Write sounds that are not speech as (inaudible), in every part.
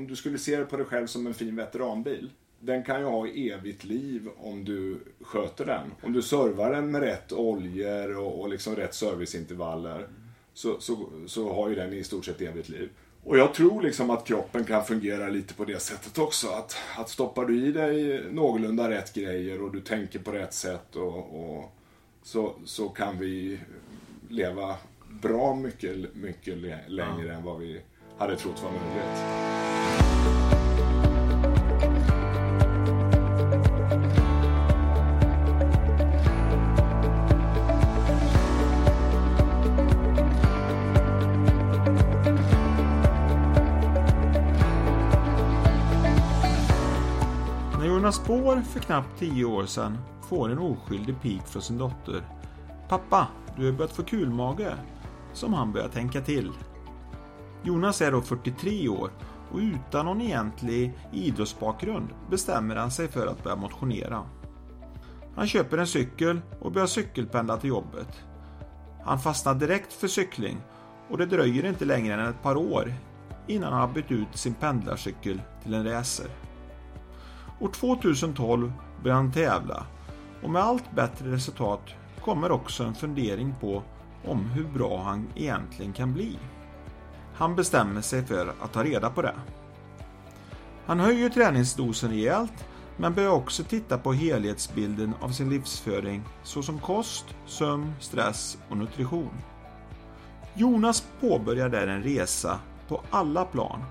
om du skulle se det på dig själv som en fin veteranbil. Den kan ju ha evigt liv om du sköter den. Om du servar den med rätt oljor och, och liksom rätt serviceintervaller så, så, så har ju den i stort sett evigt liv. Och jag tror liksom att kroppen kan fungera lite på det sättet också. Att, att stoppar du i dig någorlunda rätt grejer och du tänker på rätt sätt och, och så, så kan vi leva bra mycket, mycket längre ja. än vad vi hade trott var möjligt. När Jonas Spår för knappt tio år sedan får en oskyldig pik från sin dotter. Pappa, du har börjat få kulmage. Som han börjar tänka till. Jonas är då 43 år och utan någon egentlig idrottsbakgrund bestämmer han sig för att börja motionera. Han köper en cykel och börjar cykelpendla till jobbet. Han fastnar direkt för cykling och det dröjer inte längre än ett par år innan han har bytt ut sin pendlarcykel till en racer. År 2012 börjar han tävla och med allt bättre resultat kommer också en fundering på om hur bra han egentligen kan bli. Han bestämmer sig för att ta reda på det. Han höjer träningsdosen rejält men börjar också titta på helhetsbilden av sin livsföring såsom kost, sömn, stress och nutrition. Jonas påbörjar där en resa på alla plan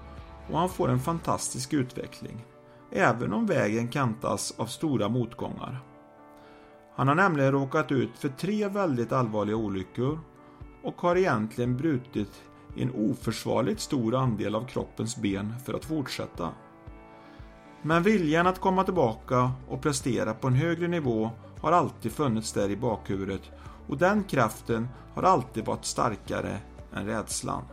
och han får en fantastisk utveckling, även om vägen kantas av stora motgångar. Han har nämligen råkat ut för tre väldigt allvarliga olyckor och har egentligen brutit en oförsvarligt stor andel av kroppens ben för att fortsätta. Men viljan att komma tillbaka och prestera på en högre nivå har alltid funnits där i bakhuvudet och den kraften har alltid varit starkare än rädslan.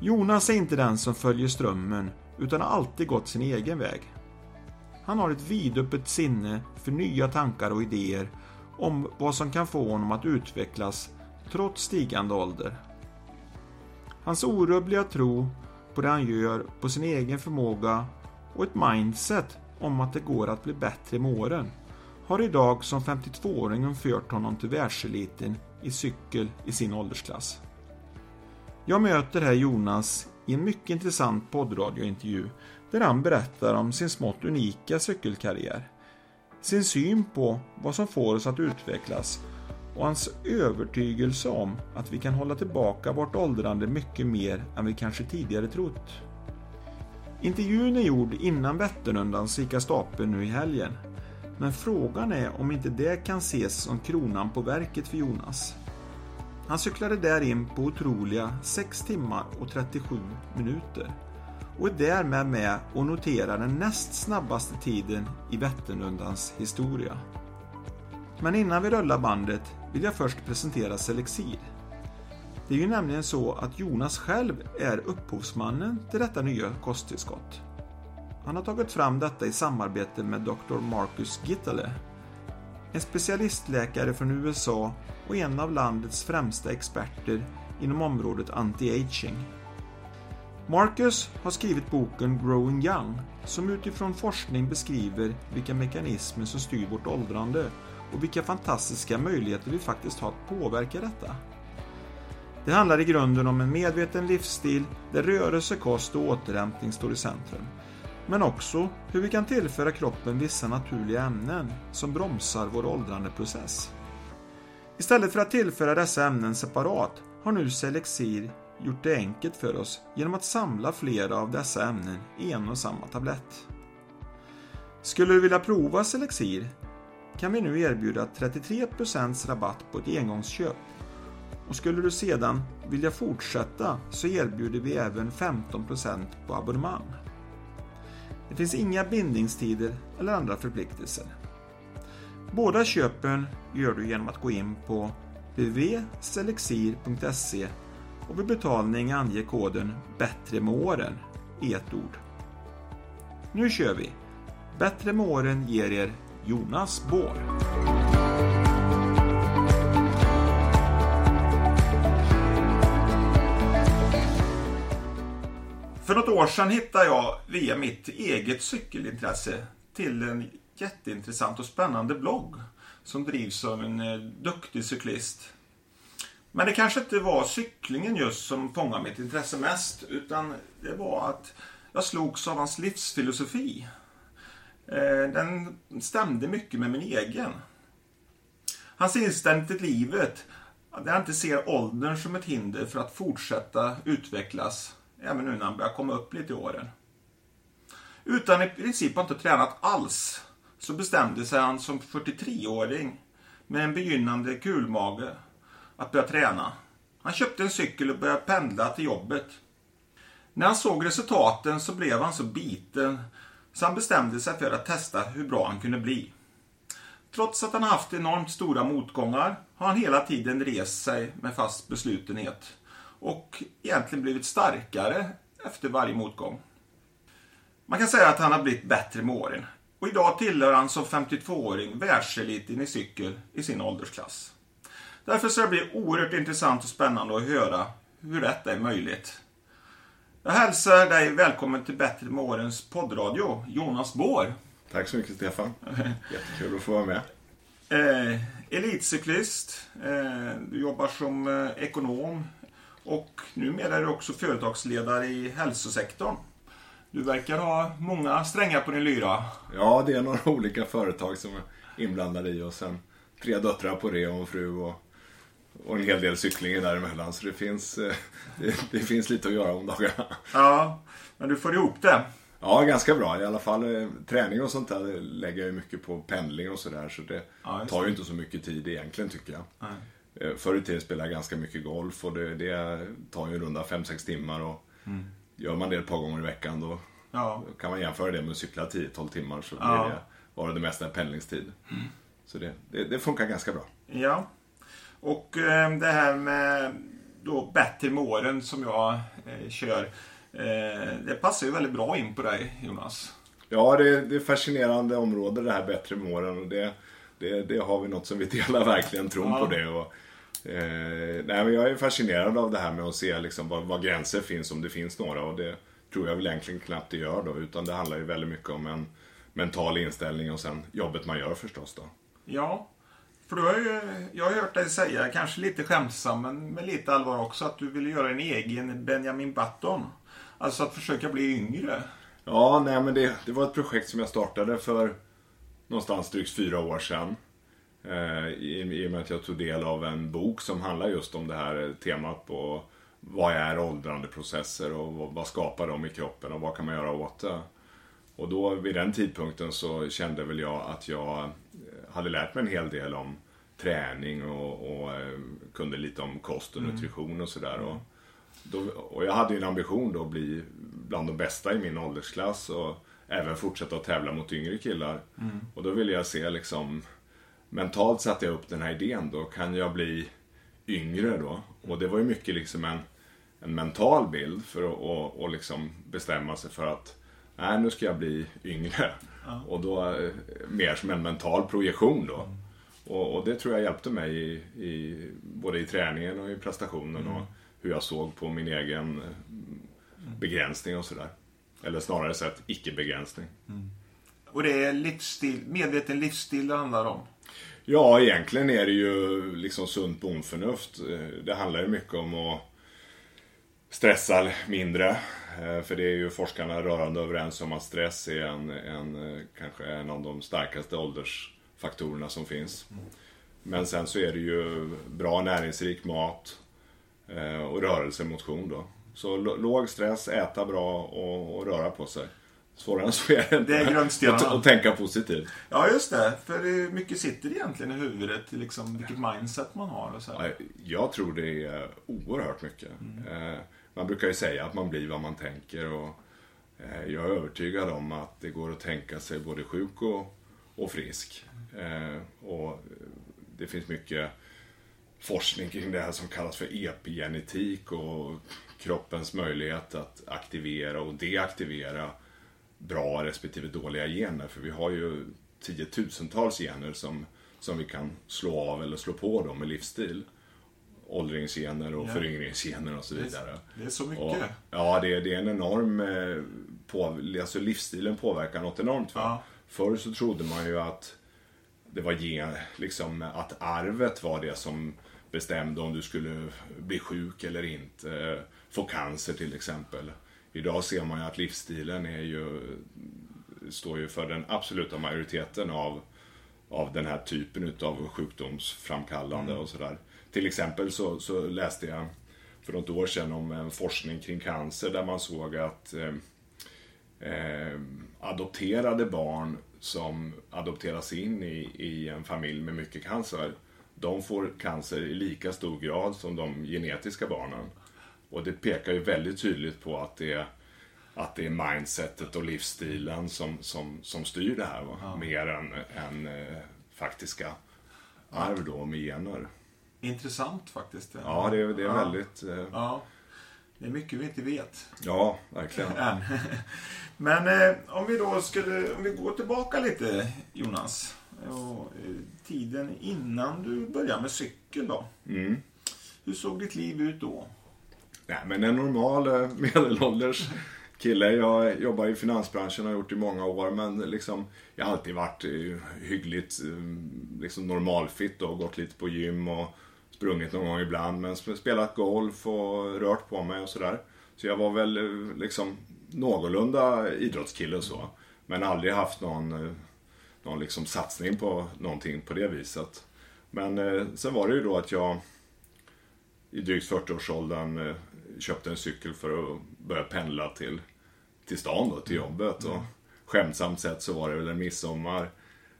Jonas är inte den som följer strömmen utan har alltid gått sin egen väg. Han har ett vidöppet sinne för nya tankar och idéer om vad som kan få honom att utvecklas trots stigande ålder. Hans orubbliga tro på det han gör, på sin egen förmåga och ett mindset om att det går att bli bättre med åren har idag som 52-åringen fört honom till världseliten i cykel i sin åldersklass. Jag möter här Jonas i en mycket intressant poddradiointervju där han berättar om sin smått unika cykelkarriär, sin syn på vad som får oss att utvecklas och hans övertygelse om att vi kan hålla tillbaka vårt åldrande mycket mer än vi kanske tidigare trott. Intervjun är gjord innan Vätternrundan gick stapeln nu i helgen. Men frågan är om inte det kan ses som kronan på verket för Jonas. Han cyklade där in på otroliga 6 timmar och 37 minuter och är därmed med och noterar den näst snabbaste tiden i Vätternrundans historia. Men innan vi rullar bandet vill jag först presentera Selexir. Det är ju nämligen så att Jonas själv är upphovsmannen till detta nya kosttillskott. Han har tagit fram detta i samarbete med Dr. Marcus Gittele, en specialistläkare från USA och en av landets främsta experter inom området anti-aging. Marcus har skrivit boken Growing Young som utifrån forskning beskriver vilka mekanismer som styr vårt åldrande och vilka fantastiska möjligheter vi faktiskt har att påverka detta. Det handlar i grunden om en medveten livsstil där rörelse, kost och återhämtning står i centrum. Men också hur vi kan tillföra kroppen vissa naturliga ämnen som bromsar vår åldrandeprocess. Istället för att tillföra dessa ämnen separat har nu Selexir gjort det enkelt för oss genom att samla flera av dessa ämnen i en och samma tablett. Skulle du vilja prova Selexir kan vi nu erbjuda 33% rabatt på ett engångsköp. Och skulle du sedan vilja fortsätta så erbjuder vi även 15% på abonnemang. Det finns inga bindningstider eller andra förpliktelser. Båda köpen gör du genom att gå in på www.selexir.se och vid betalning ange koden BÄTTRE med åren i ett ord. Nu kör vi! Bättre med åren ger er Jonas Bår. För något år sedan hittade jag via mitt eget cykelintresse till en jätteintressant och spännande blogg som drivs av en eh, duktig cyklist. Men det kanske inte var cyklingen just som fångade mitt intresse mest utan det var att jag slogs av hans livsfilosofi. Eh, den stämde mycket med min egen. Hans inställning till livet, där han inte ser åldern som ett hinder för att fortsätta utvecklas, även nu när han börjar komma upp lite i åren. Utan i princip inte tränat alls, så bestämde sig han som 43-åring med en begynnande kulmage att börja träna. Han köpte en cykel och började pendla till jobbet. När han såg resultaten så blev han så biten så han bestämde sig för att testa hur bra han kunde bli. Trots att han haft enormt stora motgångar har han hela tiden rest sig med fast beslutenhet och egentligen blivit starkare efter varje motgång. Man kan säga att han har blivit bättre med åren och idag tillhör han som 52-åring världseliten i cykel i sin åldersklass. Därför ska det bli oerhört intressant och spännande att höra hur detta är möjligt. Jag hälsar dig välkommen till Bättre med årens poddradio, Jonas Bår. Tack så mycket Stefan. (laughs) Jättekul att få vara med. Eh, elitcyklist, eh, du jobbar som eh, ekonom och numera är du också företagsledare i hälsosektorn. Du verkar ha många strängar på din lyra. Ja, det är några olika företag som är inblandade i och sen tre döttrar på det och en fru och, och en hel del cykling däremellan. Så det finns, eh, det, det finns lite att göra om dagarna. Ja, men du får ihop det. Ja, ganska bra. I alla fall eh, träning och sånt där lägger jag ju mycket på pendling och sådär. Så det Ja, tar ju inte så mycket tid egentligen tycker jag. Nej. Eh, Förr i tiden spelade jag ganska mycket golf och det, det tar ju en runda 5-6 timmar. Och Gör man det ett par gånger i veckan då Ja, kan man jämföra det med att cykla 10-12 timmar så blir Ja. det bara det mesta pendlingstid. Så det, det, det funkar ganska bra. ja. Och eh, det här med då bättre med åren som jag eh, kör. Eh, det passar ju väldigt bra in på dig Jonas. Ja, det, det är ett fascinerande område det här bättre med åren. Och det, det, det har vi något som vi delar verkligen tron Ja. på det. Och, eh, nej, men jag är fascinerad av det här med att se liksom vad, vad gränser finns, om det finns några. Och det tror jag väl egentligen knappt det gör då. Utan det handlar ju väldigt mycket om en mental inställning och sen jobbet man gör förstås då. Ja, för du har ju, jag har hört dig säga, kanske lite skämtsam men med lite allvar också, att du ville göra en egen Benjamin Button. Alltså att försöka bli yngre. Ja, nej men det, det var ett projekt som jag startade för någonstans drygt fyra år sedan. Eh, i, I och med att jag tog del av en bok som handlar just om det här temat på vad är åldrandeprocesser och vad, vad skapar de i kroppen och vad kan man göra åt det. Och då vid den tidpunkten så kände väl jag att jag hade lärt mig en hel del om träning och, och eh, kunde lite om kost och nutrition och sådär. Och, då, och jag hade ju en ambition då att bli bland de bästa i min åldersklass och även fortsätta att tävla mot yngre killar. Och då ville jag se liksom mentalt satte jag upp den här idén då. Kan jag bli yngre då? Och det var ju mycket liksom en, en mental bild för att och, och liksom bestämma sig för att nej, nu ska jag bli yngre. Och då eh, mer som en mental projektion då. Och, och det tror jag hjälpte mig i, i, både i träningen och i prestationen och hur jag såg på min egen eh, begränsning och sådär. Eller snarare sett icke-begränsning. Och det är livsstil, medveten livsstil det handlar om. Ja, egentligen är det ju liksom sunt bondförnuft. Eh, Det handlar ju mycket om att stressa mindre. Eh, För det är ju forskarna rörande överens om att stress är en, en, eh, kanske en av de starkaste åldersfaktorerna som finns. Men sen så är det ju bra näringsrik mat eh, och rörelse, motion då. Så låg stress, äta bra och, och röra på sig. Svårare än så är det inte. Det är grundstenarna. Och, tänka positivt. Ja, just det. För det mycket sitter egentligen i huvudet, liksom, vilket mindset man har och så. här. Ja, Jag tror det är oerhört mycket. Eh, man brukar ju säga att man blir vad man tänker och eh, jag är övertygad om att det går att tänka sig både sjuk och, och frisk. Eh, och det finns mycket forskning kring det här som kallas för epigenetik och kroppens möjlighet att aktivera och deaktivera bra respektive dåliga gener. För vi har ju tiotusentals gener som, som vi kan slå av eller slå på dem med livsstil åldringsgener och Ja. föryngringsgener och så vidare. Det är så mycket. Och, ja, det är, det är en enorm... eh, På, alltså livsstilen påverkar något enormt. Va? Ja. Förr så trodde man ju att det var gen, liksom, att arvet var det som bestämde om du skulle bli sjuk eller inte. Få cancer till exempel. Idag ser man ju att livsstilen är ju, står ju för den absoluta majoriteten av, av den här typen utav sjukdomsframkallande och sådär. Till exempel så, så läste jag för något år sedan om en forskning kring cancer där man såg att eh, eh, adopterade barn som adopteras in i, i en familj med mycket cancer, de får cancer i lika stor grad som de genetiska barnen. Och det pekar ju väldigt tydligt på att det är, att det är mindsetet och livsstilen som, som, som styr det här. Va? Mer än, än eh, faktiska arv då med gener. Intressant faktiskt. Ja, det, är- det är Ja. väldigt... Eh, Ja. Det är mycket vi inte vet ja, verkligen. (laughs) än. Men eh, om vi då skulle, om vi går tillbaka lite Jonas. Och, eh, tiden innan du började med cykel då. Mm. Hur såg ditt liv ut då? Nej, men en normal eh, medelålders kille. Jag jobbar i finansbranschen och har gjort det i många år. Men liksom, jag har alltid varit eh, hyggligt eh, liksom normalfit och gått lite på gym och sprungit någon gång ibland. Men spelat golf och rört på mig och sådär. Så jag var väl eh, liksom någorlunda idrottskille och så. Men aldrig haft någon, någon liksom satsning på någonting på det viset. Men eh, sen var det ju då att jag i drygt 40-årsåldern eh, köpte en cykel för att börja pendla till, till stan då, till jobbet. Och skämtsamt sett så var det väl en midsommar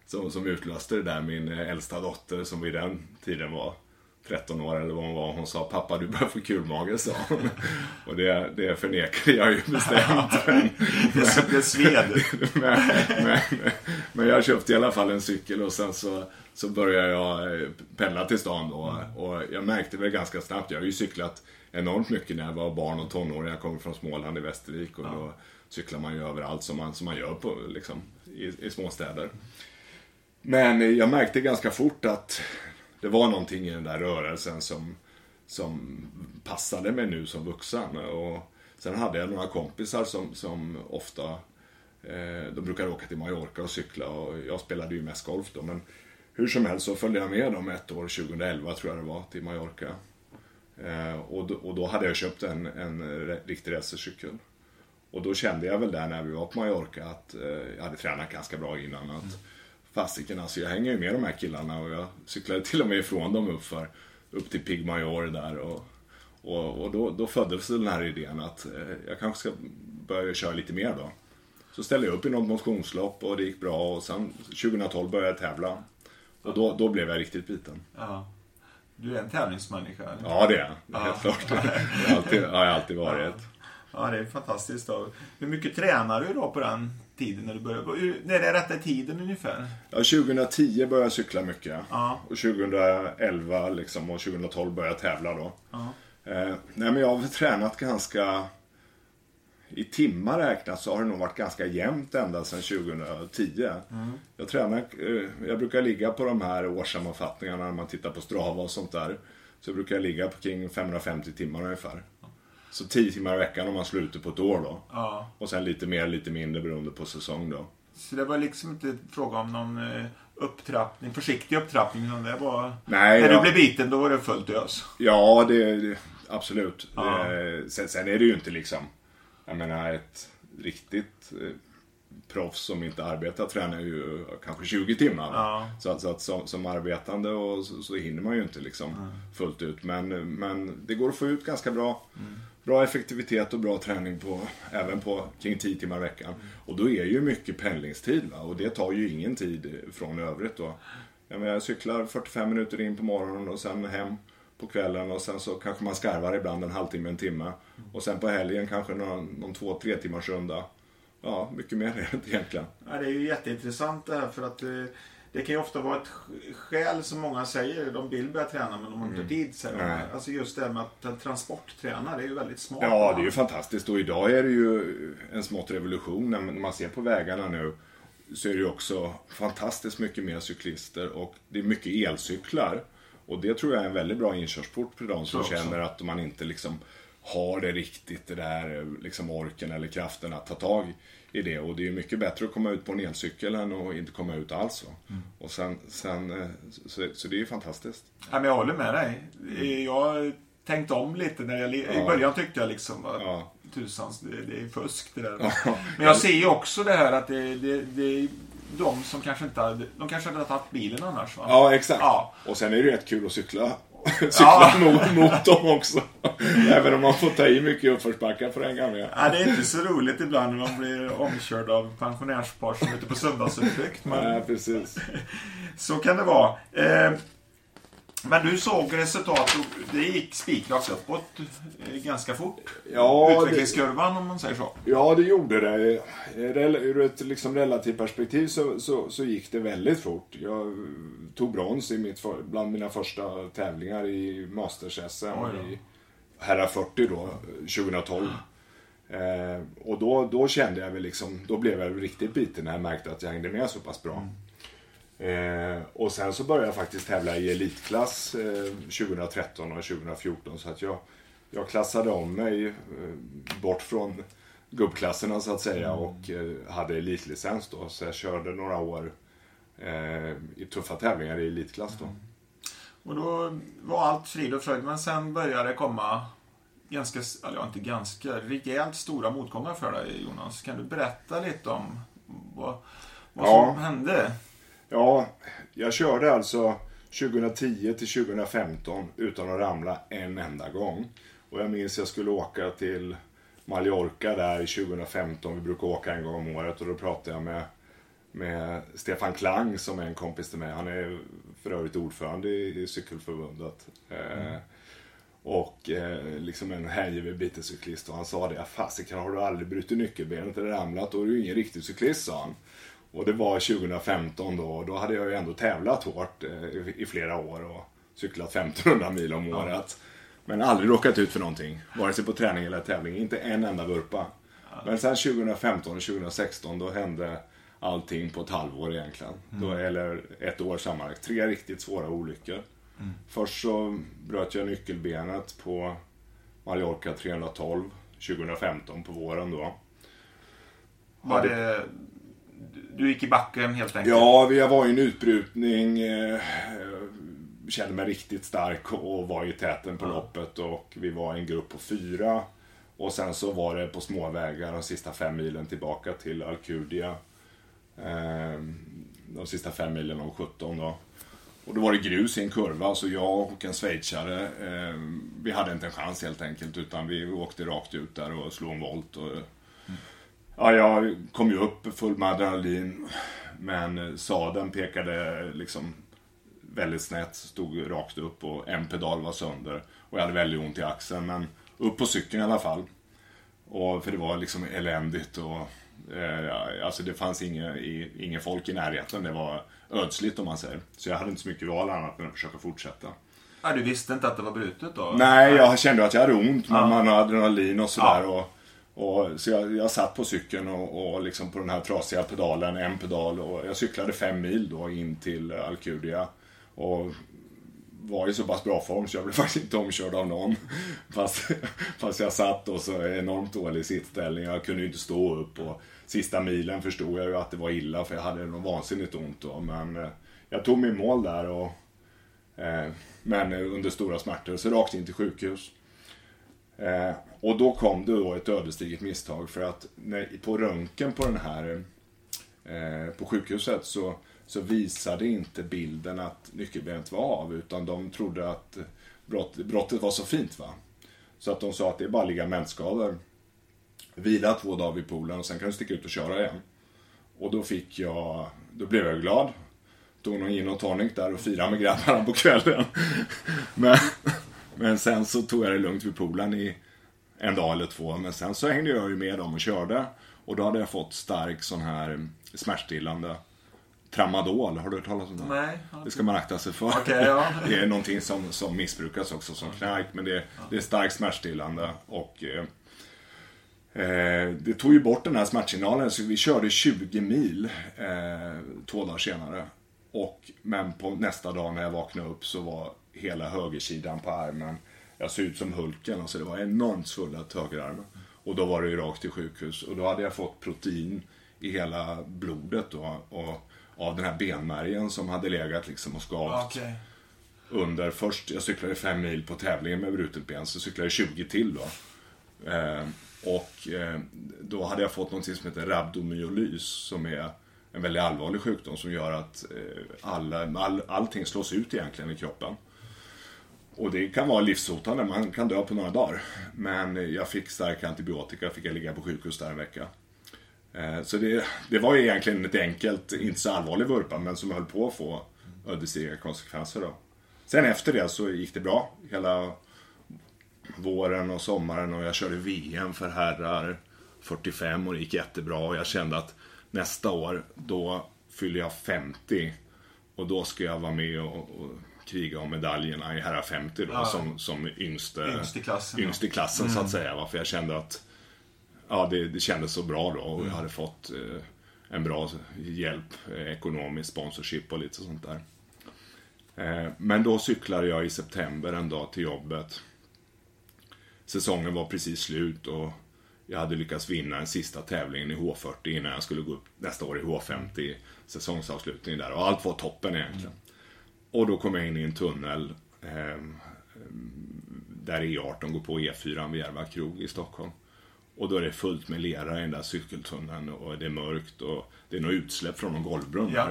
som, som utlöste det där. Min äldsta dotter som vid den tiden var 13 år eller vad hon var. Hon sa pappa du börjar få kulmage sa hon. (laughs) Och det, det förnekade jag ju bestämt. Men, (laughs) Det, det sved. (laughs) men, men, men jag köpte i alla fall en cykel och sen så, så började jag eh, pendla till stan då. Och jag märkte väl ganska snabbt, jag har ju cyklat enormt mycket när jag var barn och tonåring. Jag kommer från Småland i Västervik och då cyklar man ju överallt som man, som man gör på, liksom, i, i småstäder. Men jag märkte ganska fort att det var någonting i den där rörelsen som, som passade mig nu som vuxen. Och sen hade jag några kompisar som, som ofta eh, de brukade åka till Mallorca och cykla och jag spelade ju mest golf då. Men hur som helst så följde jag med dem ett år, 2011 tror jag det var, till Mallorca. Eh, och, då, och då hade jag köpt en, en riktig racercykel. Och då kände jag väl där när vi var på Mallorca att eh, jag hade tränat ganska bra innan. Att fasiken, alltså jag hänger ju med de här killarna och jag cyklade till och med ifrån dem upp, för, upp till Pig Major där. Och, och, och då, då föddes den här idén att eh, jag kanske ska börja köra lite mer då. Så ställde jag upp i något motionslopp och det gick bra och sen 2012 började jag tävla. Och då, då blev jag riktigt biten. Ja. Du är en tävlingsmänniska. eller? Ja, det är jag. Helt klart. (laughs) Det har alltid, har jag alltid varit. Ja, det är fantastiskt. Då. Hur mycket tränar du då på den tiden när du började? När är rätta tiden ungefär? Ja, 2010 började jag cykla mycket. Ja. Och 2011 liksom, och 2012 började jag tävla då. Ja. Eh, nej, men jag har väl tränat ganska... I timmar räknat så har det nog varit ganska jämnt ända sedan 2010. Jag tränar, eh, jag brukar ligga på de här årssammanfattningarna när man tittar på Strava och sånt där. Så brukar jag ligga på kring 550 timmar ungefär. Så 10 timmar i veckan om man slår ut det på ett år då. Ja. Och sen lite mer, lite mindre beroende på säsong då. Så det var liksom inte fråga om någon eh, upptrappning, försiktig upptrappning. Utan det var... Nej, när ja. du blev biten, då var det fullt ös. Ja, det, det absolut. Ja. Det, sen, sen är det ju inte liksom, jag menar ett riktigt eh, proffs som inte arbetar tränar ju kanske 20 timmar. Ja. Så, att- så att som, som arbetande och så, så hinner man ju inte liksom fullt ut. Men, men det går att få ut ganska bra, bra effektivitet och bra träning på, även på kring 10 timmar i veckan. Och då är ju mycket pendlingstid va? och det tar ju ingen tid från övrigt då. Jag, menar, jag cyklar 45 minuter in på morgonen och sen hem på kvällen och sen så kanske man skarvar ibland en halvtimme, en timme. Och sen på helgen kanske någon, någon två, tre timmars runda. Ja, mycket mer är det inte egentligen. Ja, det är ju jätteintressant det här för att eh, det kan ju ofta vara ett sk- skäl som många säger. De vill börja träna men de har inte tid. Säger. Alltså just det här med att transportträna, det är ju väldigt smart. Ja, det är ju fantastiskt och idag är det ju en smått revolution. När man ser på vägarna nu så är det ju också fantastiskt mycket mer cyklister och det är mycket elcyklar. Och det tror jag är en väldigt bra inkörsport för de som känner att man inte liksom har det riktigt, det där liksom orken eller kraften att ta tag i det. Och det är ju mycket bättre att komma ut på en elcykel än att inte komma ut alls. Mm. Och sen, sen eh, så, så det är ju fantastiskt. Ja, men jag håller med dig. Jag har tänkt om lite. När jag, I Ja. början tyckte jag liksom att Ja. tusans, det, det är fusk det där. Ja. Men jag ser ju också det här att det, det, det de som kanske inte hade, de kanske hade tagit bilen annars va? Ja, exakt. Ja. Och sen är det ju rätt kul att cykla. (laughs) cykla Ja. mot, dem också. (laughs) Även om man får ta i mycket uppförsbackar på den gamla. Ja, det är inte så roligt ibland när man blir omkörd av pensionärspar som är ute på söndagsutflykt. Men Nej, precis. (laughs) så kan det vara. Eh, men du såg resultat och det gick spikrakt uppåt eh, ganska fort. Ja, det, Utvecklingskurvan om man säger så. ja, det gjorde det. Rel- Ur ett liksom relativt perspektiv så, så, så gick det väldigt fort. Jag tog brons i mitt bland mina första tävlingar i Masters-SM i herrar 40 då, 2012. Eh, och då, då kände jag väl liksom, då blev jag riktigt biten när jag märkte att jag hängde med så pass bra. Eh, och sen så började jag faktiskt tävla i elitklass eh, 2013 och 2014 så att jag, jag klassade om mig eh, bort från gubbklasserna så att säga och eh, hade elitlicens då. Så jag körde några år eh, i tuffa tävlingar i elitklass då. Och då var allt frid och fröjd. Men sen började det komma ganska, eller ja, inte ganska, rejält stora motgångar för dig Jonas. Kan du berätta lite om vad, vad Ja. som hände? Ja, jag körde alltså 2010 till 2015 utan att ramla en enda gång. Och jag minns jag skulle åka till Mallorca där 2015. Vi brukar åka en gång om året och då pratade jag med, med Stefan Klang som är en kompis till mig. Han är för övrigt ordförande i, i cykelförbundet. Eh, och eh, liksom en hängiven bicyklist och han sa det, fasiken har du aldrig brutit nyckelbenet eller ramlat då är du ingen riktig cyklist sa han. Och det var 2015 då och då hade jag ju ändå tävlat hårt eh, i, flera år och cyklat 1500 mil om året. Men aldrig råkat ut för någonting, vare sig på träning eller tävling, inte en enda vurpa. Men sen 2015 och 2016 då hände allting på ett halvår egentligen. Då, eller ett år sammanlagt. Tre riktigt svåra olyckor. Först så bröt jag nyckelbenet på Mallorca 312 2015 på våren då. Var det, du gick i backen helt enkelt? Ja, vi var i en utbrutning. Eh, kände mig riktigt stark och var i täten på loppet och vi var en grupp på fyra. Och sen så var det på småvägar de sista fem milen tillbaka till Alcudia. Eh, de sista fem milen om 17 då. Och då var det grus i en kurva, så jag och en schweizare, eh, vi hade inte en chans helt enkelt. Utan vi åkte rakt ut där och slog en volt. Och, Ja, jag kom ju upp full med adrenalin. Men sadeln pekade liksom väldigt snett, stod rakt upp och en pedal var sönder. Och jag hade väldigt ont i axeln, men upp på cykeln i alla fall. Och, för det var liksom eländigt och eh, alltså det fanns inga, i, ingen folk i närheten. Det var ödsligt om man säger. Så jag hade inte så mycket val annat än att försöka fortsätta. Ja, du visste inte att det var brutet då? Nej, jag kände att jag hade ont, men man har adrenalin och sådär. Ja. Och, och, så jag, jag satt på cykeln och, och liksom på den här trasiga pedalen, en pedal. Och jag cyklade fem mil då in till Alcudia. Och var i så pass bra form så jag blev (laughs) faktiskt inte omkörd av någon. Fast, fast jag satt och så enormt dålig sittställning. Jag kunde ju inte stå upp. Och sista milen förstod jag ju att det var illa för jag hade något vansinnigt ont då. Men eh, jag tog mig i mål där och eh, men under stora smärtor, så rakt in till sjukhus. Eh, och då kom det då ett ödesdigert misstag för att när, på röntgen på den här eh, på sjukhuset så, så visade inte bilden att nyckelbenet var av utan de trodde att brott, brottet var så fint va. Så att de sa att det är bara ligamentskador. Vila två dagar vid poolen och sen kan du sticka ut och köra igen. Och då fick jag, då blev jag glad. Tog någon gin och tonic där och firade med grabbarna på kvällen. (laughs) Men, men sen så tog jag det lugnt vid poolen i en dag eller två. Men sen så hängde jag ju med dem och körde. Och då hade jag fått stark sån här smärtstillande. Tramadol, har du hört talas om det? Nej. Det ska man akta sig för. Okej, ja. (laughs) Det är någonting som, som missbrukas också som knark. Men det, det är starkt smärtstillande. Och eh, eh, det tog ju bort den här smärtsignalen. Så vi körde 20 mil eh, två dagar senare. Och, men på nästa dag när jag vaknade upp så var hela högersidan på armen. Jag såg ut som Hulken, alltså det var enormt svullat högerarmen. Och då var det ju rakt till sjukhus. Och då hade jag fått protein i hela blodet då. Och av den här benmärgen som hade legat liksom och skavt. Okej. Under först, jag cyklade fem mil på tävlingen med brutet ben, så cyklade jag 20 till då. Eh, och eh, då hade jag fått något som heter rabdomyolys som är en väldigt allvarlig sjukdom som gör att eh, alla, all, allting slås ut egentligen i kroppen. Och det kan vara livshotande, man kan dö på några dagar. Men jag fick starka antibiotika, fick jag ligga på sjukhus där en vecka. Eh, så det, det var ju egentligen ett enkelt, inte så allvarlig vurpa, men som höll på att få ödesdigra konsekvenser då. Sen efter det så gick det bra. Hela våren och sommaren och jag körde VM för herrar 45 och det gick jättebra och jag kände att nästa år då fyller jag 50 och då ska jag vara med och, och kriga om medaljerna i herrar 50 då Ja. som, som yngste, Yngst i klassen, yngst i klassen så att säga. va. För jag kände att ja, det, det kändes så bra då och jag hade fått eh, en bra hjälp, eh, ekonomisk sponsorship och lite sånt där. Eh, men då cyklade jag i september en dag till jobbet. Säsongen var precis slut och jag hade lyckats vinna den sista tävlingen i H40 innan jag skulle gå upp nästa år i H50 säsongsavslutning där och allt var toppen egentligen. Och då kom jag in i en tunnel eh, där E18 går på E4 vid Järva krog i Stockholm. Och då är det fullt med lera i den där cykeltunneln och det är mörkt och det är något utsläpp från någon golvbrunn Ja.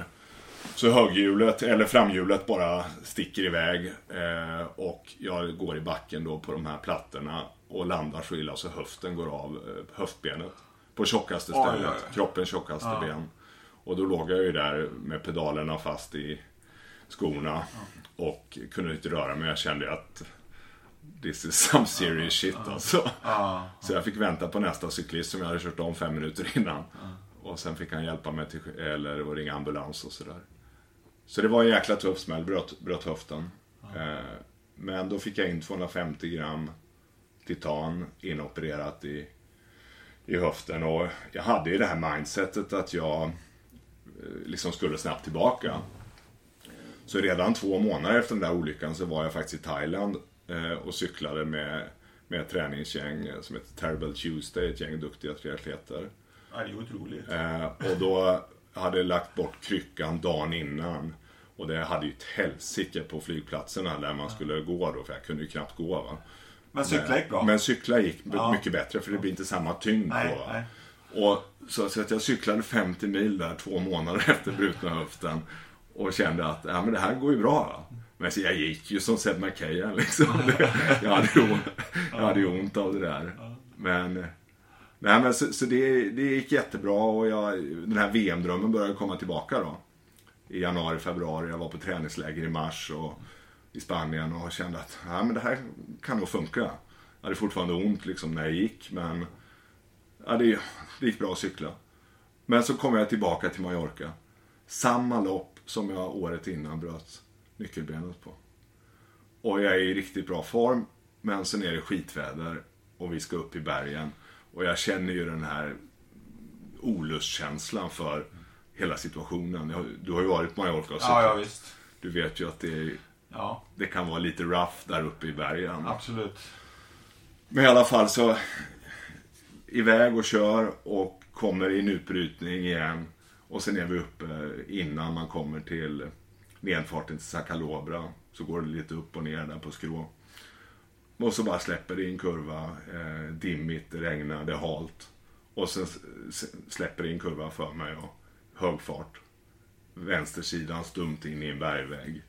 Så höghjulet, eller framhjulet bara sticker iväg eh, och jag går i backen då på de här plattorna och landar så illa så höften går av eh, höftbenet. På tjockaste stället, oj, oj. kroppens tjockaste ben. Och då låg jag ju där med pedalerna fast i skorna och kunde inte röra mig. Jag kände att this is some serious shit alltså. Så jag fick vänta på nästa cyklist som jag hade kört om fem minuter innan. Och sen fick han hjälpa mig till, eller och ringa ambulans och sådär. Så det var en jäkla tuff smäll, bröt, bröt höften. Eh, men då fick jag in 250 gram titan inopererat i, i höften. Och jag hade ju det här mindsetet att jag eh, liksom skulle snabbt tillbaka. Så redan två månader efter den där olyckan så var jag faktiskt i Thailand eh, och cyklade med, med ett träningsgäng som heter Terrible Tuesday, ett gäng duktiga triatleter. Ja, det är otroligt. Eh, och då hade jag lagt bort kryckan dagen innan. Och det hade ju ett helsike på flygplatserna där man skulle gå då, för jag kunde ju knappt gå. Va? Men cykla gick bra. Men cykla gick Ja. mycket bättre för det blir inte samma tyngd Nej, på. Nej. Och så, så att jag cyklade 50 mil där två månader (laughs) efter brutna höften. Och kände att ja, men det här går ju bra. Va? Men så jag gick ju som Seb McKayan liksom. (laughs) Jag, hade ont, jag hade ont av det där. Men, nej, men så, så det, det gick jättebra och jag, den här VM-drömmen började komma tillbaka då. I januari, februari. Jag var på träningsläger i mars och i Spanien och kände att ja, men det här kan nog funka. Jag hade fortfarande ont liksom när jag gick men ja, det, det gick bra att cykla. Men så kom jag tillbaka till Mallorca. Samma lopp som jag året innan bröt nyckelbenet på. Och jag är i riktigt bra form. Men sen är det skitväder och vi ska upp i bergen. Och jag känner ju den här olustkänslan för hela situationen. Jag- Du har ju varit på Mallorca och Ja, ja visst. Du vet ju att det, är, Ja, det kan vara lite rough där uppe i bergen. absolut. Men i alla fall så iväg och kör och kommer i en utbrytning igen. Och sen är vi uppe innan man kommer till nedfarten till Sacalobra. Så går det lite upp och ner där på skrå. Och så bara släpper det i en kurva. Eh, dimmigt, regnar, det är halt. Och sen släpper det i en kurva för mig och hög fart. Vänstersidan stumt in i en bergvägg.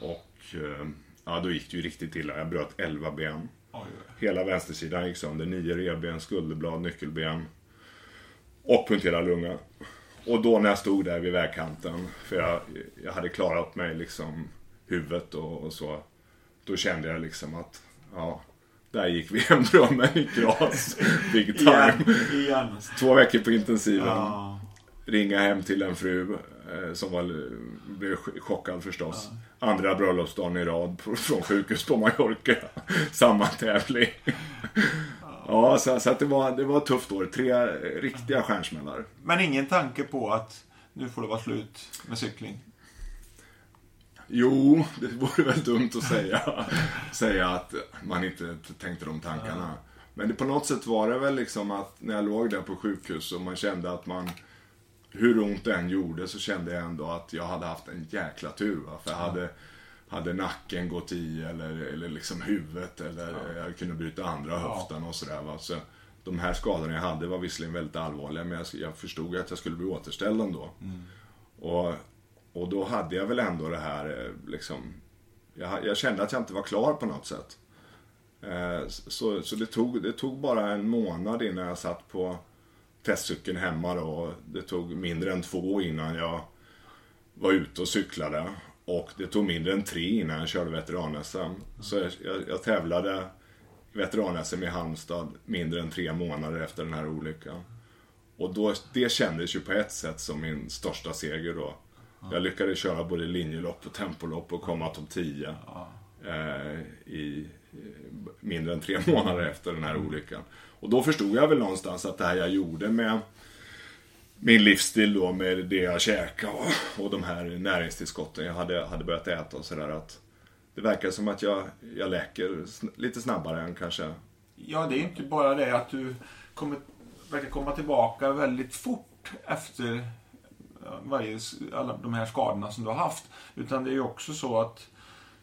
Och eh, ja, då gick det ju riktigt illa. Jag bröt 11 ben. Oj. Hela vänstersidan gick sönder. Nio revben, skulderblad, nyckelben. Och punkterad lunga. Och då när jag stod där vid vägkanten, för jag, jag hade klarat mig liksom huvudet och, och så. Då kände jag liksom att, ja, där gick VM-drömmen i kras. Big time. Igen, igen. Två veckor på intensiven. Ja. Ringa hem till en fru eh, som var, blev chockad förstås. Andra bröllopsdagen i rad på, från sjukhus på Mallorca. (laughs) Samma tävling. Ja, så, så att det, var, det var ett tufft år. Tre riktiga stjärnsmällar. Men ingen tanke på att nu får det vara slut med cykling? Jo, det vore väl dumt att säga, (laughs) säga att man inte tänkte de tankarna. Men det, på något sätt var det väl liksom att när jag låg där på sjukhus och man kände att man hur ont det än gjorde så kände jag ändå att jag hade haft en jäkla tur. Va? För hade, hade nacken gått i eller, eller liksom huvudet eller ja. jag kunde bryta andra höften och sådär. Va? Så de här skadorna jag hade var visserligen väldigt allvarliga men jag, jag förstod att jag skulle bli återställd ändå. Mm. Och, och då hade jag väl ändå det här eh, liksom, jag, jag kände att jag inte var klar på något sätt. Eh, så, så det, tog, det tog bara en månad innan jag satt på testcykeln hemma då. Det tog mindre än två innan jag var ute och cyklade. Och det tog mindre än tre innan jag körde veteran-SM. Så jag, jag, jag tävlade veteran-SM i Halmstad mindre än tre månader efter den här olyckan. Och då, det kändes ju på ett sätt som min största seger då. Jag lyckades köra både linjelopp och tempolopp och komma topp 10. Eh, i, mindre än tre (laughs) månader efter den här olyckan. Och då förstod jag väl någonstans att det här jag gjorde med min livsstil då med det jag käkade och, och de här näringstillskotten jag hade, hade börjat äta och sådär att det verkar som att jag, jag läker lite snabbare än kanske... Ja, det är inte bara det att du kommer, verkar komma tillbaka väldigt fort efter varje, alla de här skadorna som du har haft. Utan det är ju också så att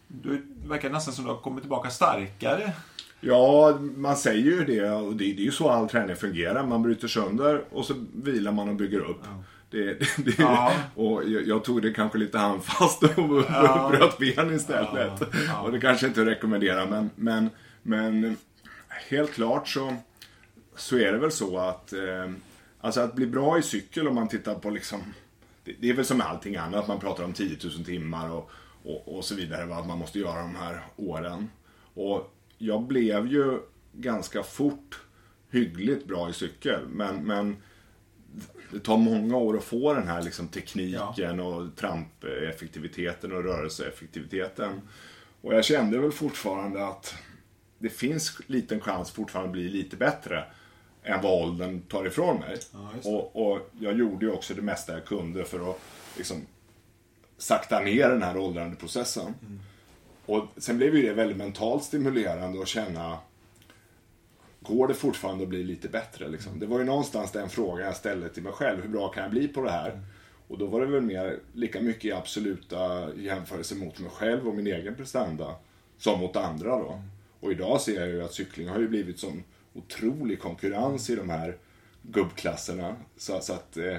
du verkar nästan som att du har kommit tillbaka starkare. Ja, man säger ju det och det, det är ju så all träning fungerar. Man bryter sönder och så vilar man och bygger upp. Ja. Det, det, det, ja. Och jag, jag, tog det kanske lite handfast och ja. bröt ben istället. Ja. Och det kanske inte rekommenderar men, men, men helt klart så, så är det väl så att eh, Alltså att bli bra i cykel om man tittar på liksom Det, är väl som med allting annat. Man pratar om 10 000 timmar och, och, och så vidare. Vad man måste göra de här åren. Och jag blev ju ganska fort hyggligt bra i cykel. Men, men det tar många år att få den här liksom tekniken ja. och trampeffektiviteten och rörelseeffektiviteten. Och jag kände väl fortfarande att det finns liten chans fortfarande att bli lite bättre än vad åldern tar ifrån mig. Ja, och, och, jag gjorde ju också det mesta jag kunde för att liksom sakta ner den här åldrande processen. Mm. Och sen blev ju det väldigt mentalt stimulerande att känna Går det fortfarande att bli lite bättre? Liksom? Det var ju någonstans den frågan jag ställde till mig själv. Hur bra kan jag bli på det här? Och då var det väl mer lika mycket i absoluta jämförelse mot mig själv och min egen prestanda som mot andra då. Och idag ser jag ju att cykling har ju blivit som otrolig konkurrens i de här gubbklasserna. Så, så att eh,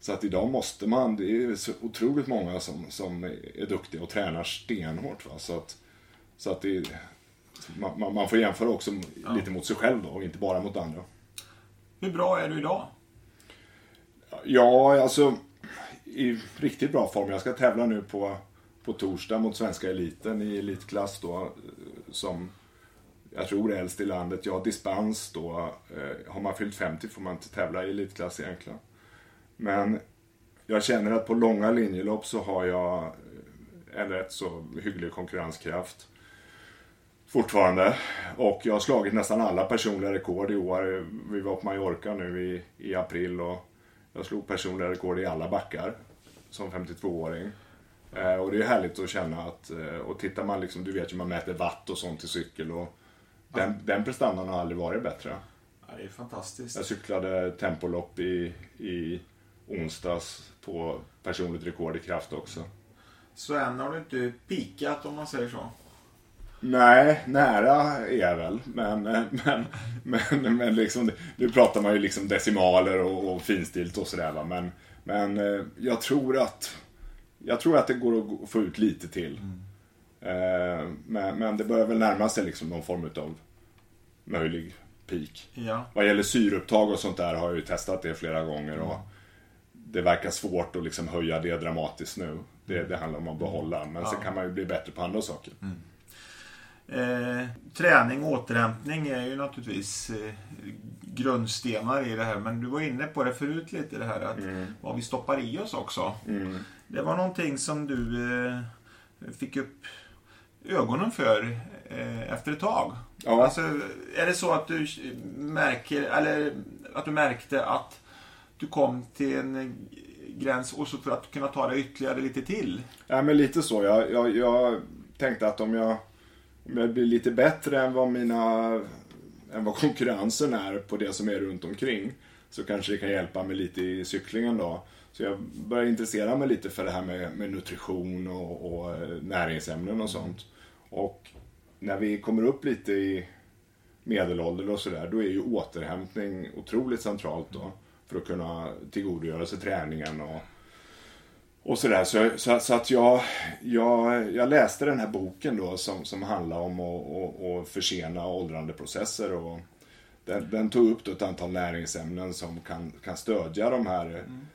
så att idag måste man, det är så otroligt många som, som är duktiga och tränar stenhårt. Va? Så att, så att det, man, man får jämföra också ja. lite mot sig själv då, och inte bara mot andra. Hur bra är du idag? Ja, alltså i riktigt bra form. Jag ska tävla nu på, på torsdag mot svenska eliten i elitklass då. Som jag tror är äldst i landet. Jag har dispens då. Eh, har man fyllt 50 får man inte tävla i elitklass egentligen. Men jag känner att på långa linjelopp så har jag en rätt så hygglig konkurrenskraft fortfarande. Och jag har slagit nästan alla personliga rekord i år. Vi var på Mallorca nu i, i april och jag slog personliga rekord i alla backar som 52-åring. Eh, och det är härligt att känna att, eh, och tittar man liksom, du vet ju man mäter watt och sånt i cykel och den, den prestandan har aldrig varit bättre. Ja, det är fantastiskt. Jag cyklade tempolopp i, i onsdags på personligt rekord i kraft också. Så än har du inte pikat om man säger så? Nej, nära är jag väl. Men, men, men, men liksom, nu pratar man ju liksom decimaler och, och finstilt och sådär. Men, men eh, jag tror att jag tror att det går att få ut lite till. Mm. Eh, men, men det börjar väl närma sig liksom någon form av möjlig peak. Ja. Vad gäller syreupptag och sånt där har jag ju testat det flera gånger. Och mm det verkar svårt att liksom höja det dramatiskt nu. Det, det handlar om att behålla. Men ja. sen kan man ju bli bättre på andra saker. Mm. Eh, träning och återhämtning är ju naturligtvis eh, grundstenar i det här. Men du var inne på det förut lite det här att mm. vad vi stoppar i oss också. Mm. Det var någonting som du eh, fick upp ögonen för eh, efter ett tag. Ja. Alltså, är det så att du märker, eller att du märkte att du kom till en gräns och så för att kunna ta det ytterligare lite till? Ja, men lite så. Jag, jag, jag tänkte att om jag, om jag blir lite bättre än vad mina än vad konkurrensen är på det som är runt omkring så kanske det kan hjälpa mig lite i cyklingen då. Så jag började intressera mig lite för det här med, med nutrition och, och eh, näringsämnen och sånt. Och när vi kommer upp lite i medelålder och sådär, då är ju återhämtning otroligt centralt då. För att kunna tillgodogöra sig träningen och, och sådär. Så, så, så, att jag, jag, jag läste den här boken då som, som handlar om att, att, att försena åldrandeprocesser. Och den, den tog upp då ett antal näringsämnen som kan, kan stödja de här mm.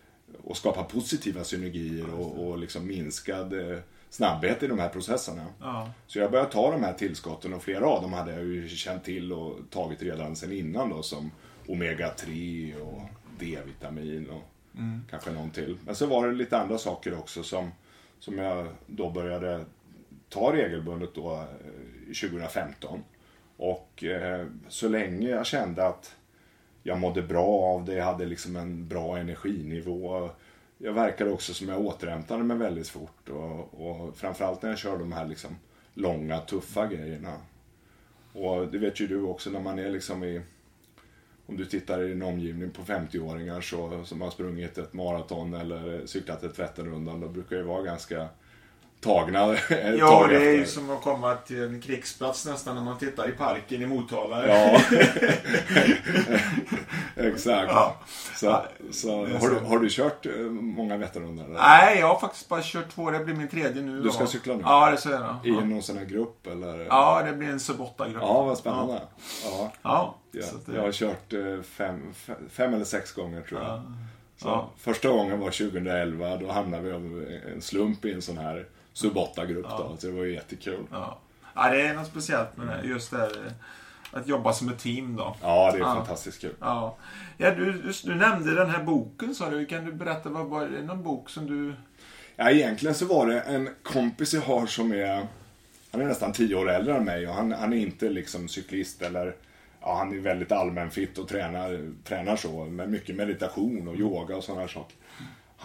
och skapa positiva synergier och, och liksom minskad eh, snabbhet i de här processerna. Ja. Så jag började ta de här tillskotten och flera av dem hade jag ju känt till och tagit redan sen innan då som Omega-3 och D-vitamin och mm. kanske någon till. Men så var det lite andra saker också som, som jag då började ta regelbundet då 2015. Eh, och eh, så länge jag kände att jag mådde bra av det, jag hade liksom en bra energinivå jag verkade också som jag återhämtade mig väldigt fort. Och, och framförallt när jag kör de här liksom långa, tuffa grejerna. Och det vet ju du också när man är liksom i... Om du tittar i din omgivning på 50-åringar så, som har sprungit ett maraton eller cyklat ett Vätternrundan, då brukar det vara ganska tagna Ja, det är ju som att komma till en krigsplats nästan när man tittar i parken i Motala. Ja, (laughs) exakt. Ja. Så, så, har, du, har du kört eh, många Vätternrundor? Nej, jag har faktiskt bara kört två. Det blir min tredje nu. Du ska då. cykla nu? Ja, det ska jag. I någon sån här grupp eller? Ja, det blir en sub 8-grupp. Ja, vad spännande. Ja. ja. ja. Jag har kört eh, fem, fem eller sex gånger tror jag. Så Första gången var 2011. Då hamnade vi av en slump i en sån här sub 8-grupp ja. då. Så det var ju jättekul. Ja. ja, det är något speciellt med det. Just det här, att jobba som ett team då. Ja, det är ja. fantastiskt kul. Ja. Ja, du, du, du, nämnde den här boken sa du. Kan du berätta, vad var det någon bok som du... Ja, egentligen så var det en kompis jag har som är... Han är nästan tio år äldre än mig och han, han är inte liksom cyklist eller... Ja, han är väldigt allmänfitt och tränar, tränar så med mycket meditation och yoga och sådana saker.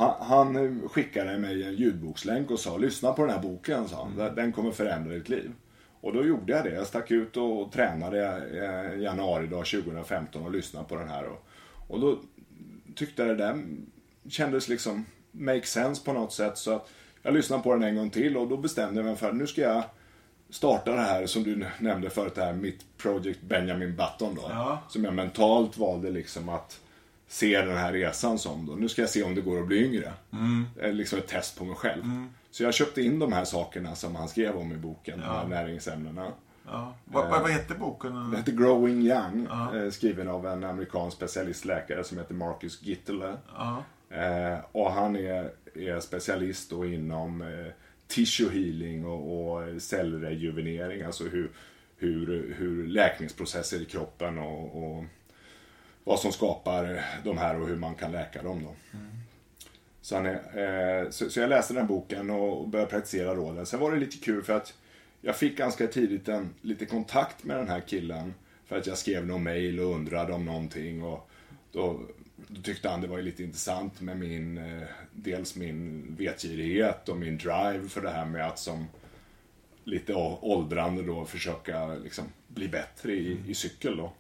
Han, han, skickade mig en ljudbokslänk och sa lyssna på den här boken, sa han. Mm. Den kommer förändra ditt liv. Och då gjorde jag det. Jag stack ut och tränade eh, januari dag 2015 och lyssnade på den här. Och, och då tyckte jag det där kändes liksom make sense på något sätt. Så att jag lyssnade på den en gång till och då bestämde jag mig för att nu ska jag starta det här som du nämnde förut, det här mitt Project Benjamin Button då. Ja. Som jag mentalt valde liksom att se den här resan som då. Nu ska jag se om det går att bli yngre. Mm. Liksom ett test på mig själv. Mm. Så jag köpte in de här sakerna som han skrev om i boken, ja. de här näringsämnena. Ja. Vad, vad, vad heter boken? Den heter Growing Young, ja. Eh, skriven av en amerikansk specialistläkare som heter Marcus Gittele. Ja. Eh, och han är, är specialist då inom eh, tissue healing och, och cellrejuvenering, alltså hur, hur, hur läkningsprocesser i kroppen och, och vad som skapar de här och hur man kan läka dem. Då. Mm. Så, han är, eh, så, så, jag läste den boken och började praktisera råden. Sen var det lite kul för att jag fick ganska tidigt en, lite kontakt med den här killen. För att jag skrev någon mail och undrade om någonting. Och då, då tyckte han det var lite intressant med min, eh, dels min vetgirighet och min drive för det här med att som lite åldrande då försöka liksom bli bättre i, i cykel då.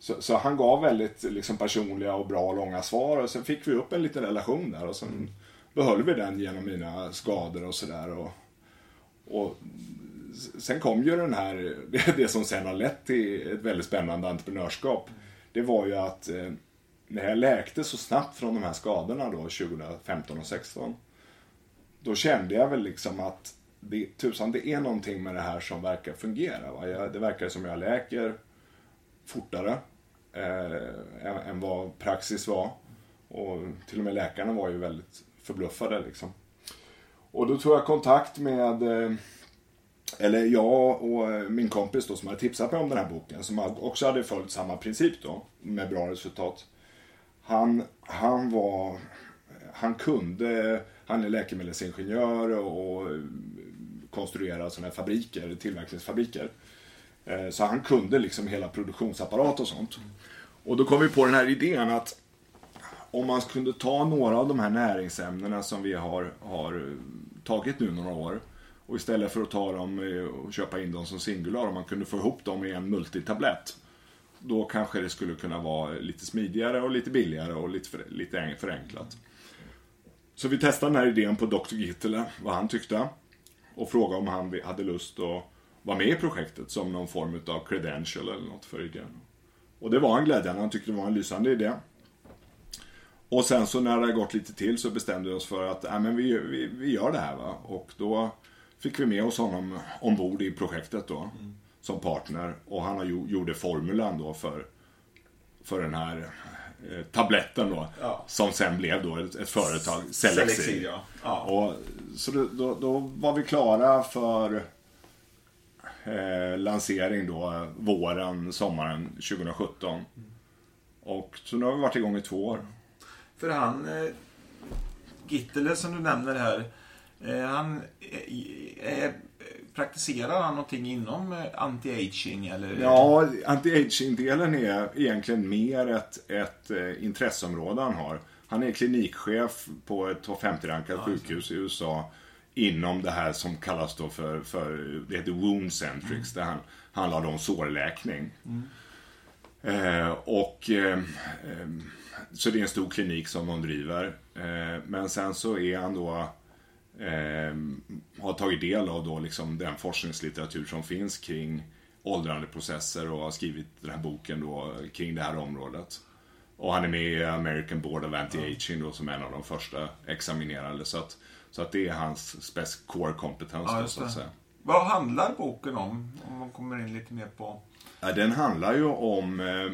Så, så, han gav väldigt liksom, personliga och bra långa svar och sen fick vi upp en liten relation där och sen mm. behöll vi den genom mina skador och sådär. Och, och sen kom ju den här, (laughs) det, det som sen har lett till ett väldigt spännande entreprenörskap. Det var ju att eh, när jag läkte så snabbt från de här skadorna då 2015 och 2016. Då kände jag väl liksom att det, tusan, det är någonting med det här som verkar fungera. Va? Jag, det verkar som jag läker fortare eh, än vad praxis var. Och till och med läkarna var ju väldigt förbluffade liksom. Och då tog jag kontakt med, eh, eller jag och eh, min kompis då som hade tipsat mig om den här boken, som också hade följt samma princip då, med bra resultat. Han, han var, han kunde, han är läkemedelsingenjör och eh, konstruerar sådana här fabriker, tillverkningsfabriker. Eh, så han kunde liksom hela produktionsapparat och sånt. Och då kom vi på den här idén att om man kunde ta några av de här näringsämnena som vi har, har eh, tagit nu några år och istället för att ta dem eh, och köpa in dem som singular, om man kunde få ihop dem i en multitablett. Då kanske det skulle kunna vara lite smidigare och lite billigare och lite, för, lite förenklat. Så vi testade den här idén på Dr. Gittele, vad han tyckte. Och frågade om han hade lust att vara med i projektet som någon form av credential eller något för idén. Och det var han glädjande, han tyckte det var en lysande idé. Och sen så när det hade gått lite till så bestämde vi oss för att äh, men vi, vi, vi gör det här. Va? Och då fick vi med oss honom ombord i projektet då. Mm. Som partner. Och han har gjorde formulan då för, för den här eh, tabletten då. Ja. Som sen blev då ett, ett företag, Selexi. ja. ja. Och, så då, då, var vi klara för eh, lansering då våren, sommaren 2017. Mm. Och så nu har vi varit igång i två år. För han, eh, Gittele som du nämner här, eh, han eh, Praktiserar han någonting inom anti-aging? Eller? Ja, anti-aging-delen är egentligen mer ett, ett intresseområde han har. Han är klinikchef på ett topp 50-rankat ja, sjukhus i USA inom det här som kallas då för, för det heter Wound Centrics. Mm. Det handlar om sårläkning. Mm. Eh, och eh, så det är en stor klinik som de driver. Eh, men sen så är han då eh, har tagit del av då liksom den forskningslitteratur som finns kring åldrandeprocesser och har skrivit den här boken då kring det här området. Och han är med i American Board of Anti-Aging då som en av de första examinerade. Så att, så att det är hans core kompetens ja, så att säga. Vad handlar boken om? Om man kommer in lite mer på... Ja, den handlar ju om eh,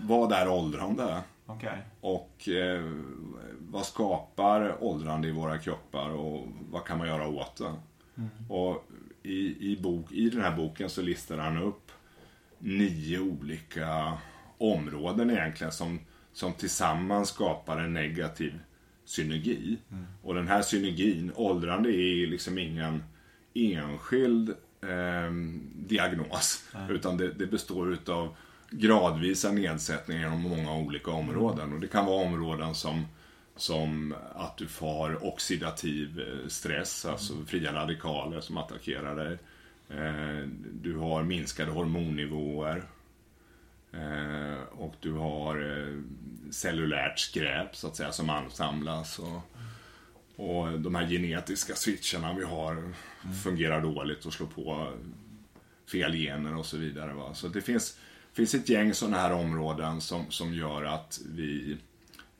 vad är åldrande? Okay. Och eh, vad skapar åldrande i våra kroppar och vad kan man göra åt det? Mm. Och i, i, bok, i den här boken så listar han upp nio olika områden egentligen som, som tillsammans skapar en negativ synergi. Mm. Och den här synergin, åldrande är liksom ingen enskild eh, diagnos. Mm. Utan det, det består utav gradvisa nedsättningar inom många olika områden. Och det kan vara områden som, som att du får oxidativ eh, stress, alltså fria radikaler som attackerar dig. Eh, du har minskade hormonnivåer. Eh, och du har cellulärt skräp så att säga som ansamlas. Och, och de här genetiska switcharna vi har fungerar dåligt och slår på fel gener och så vidare. Va? Så det finns finns ett gäng sådana här områden som, som gör att vi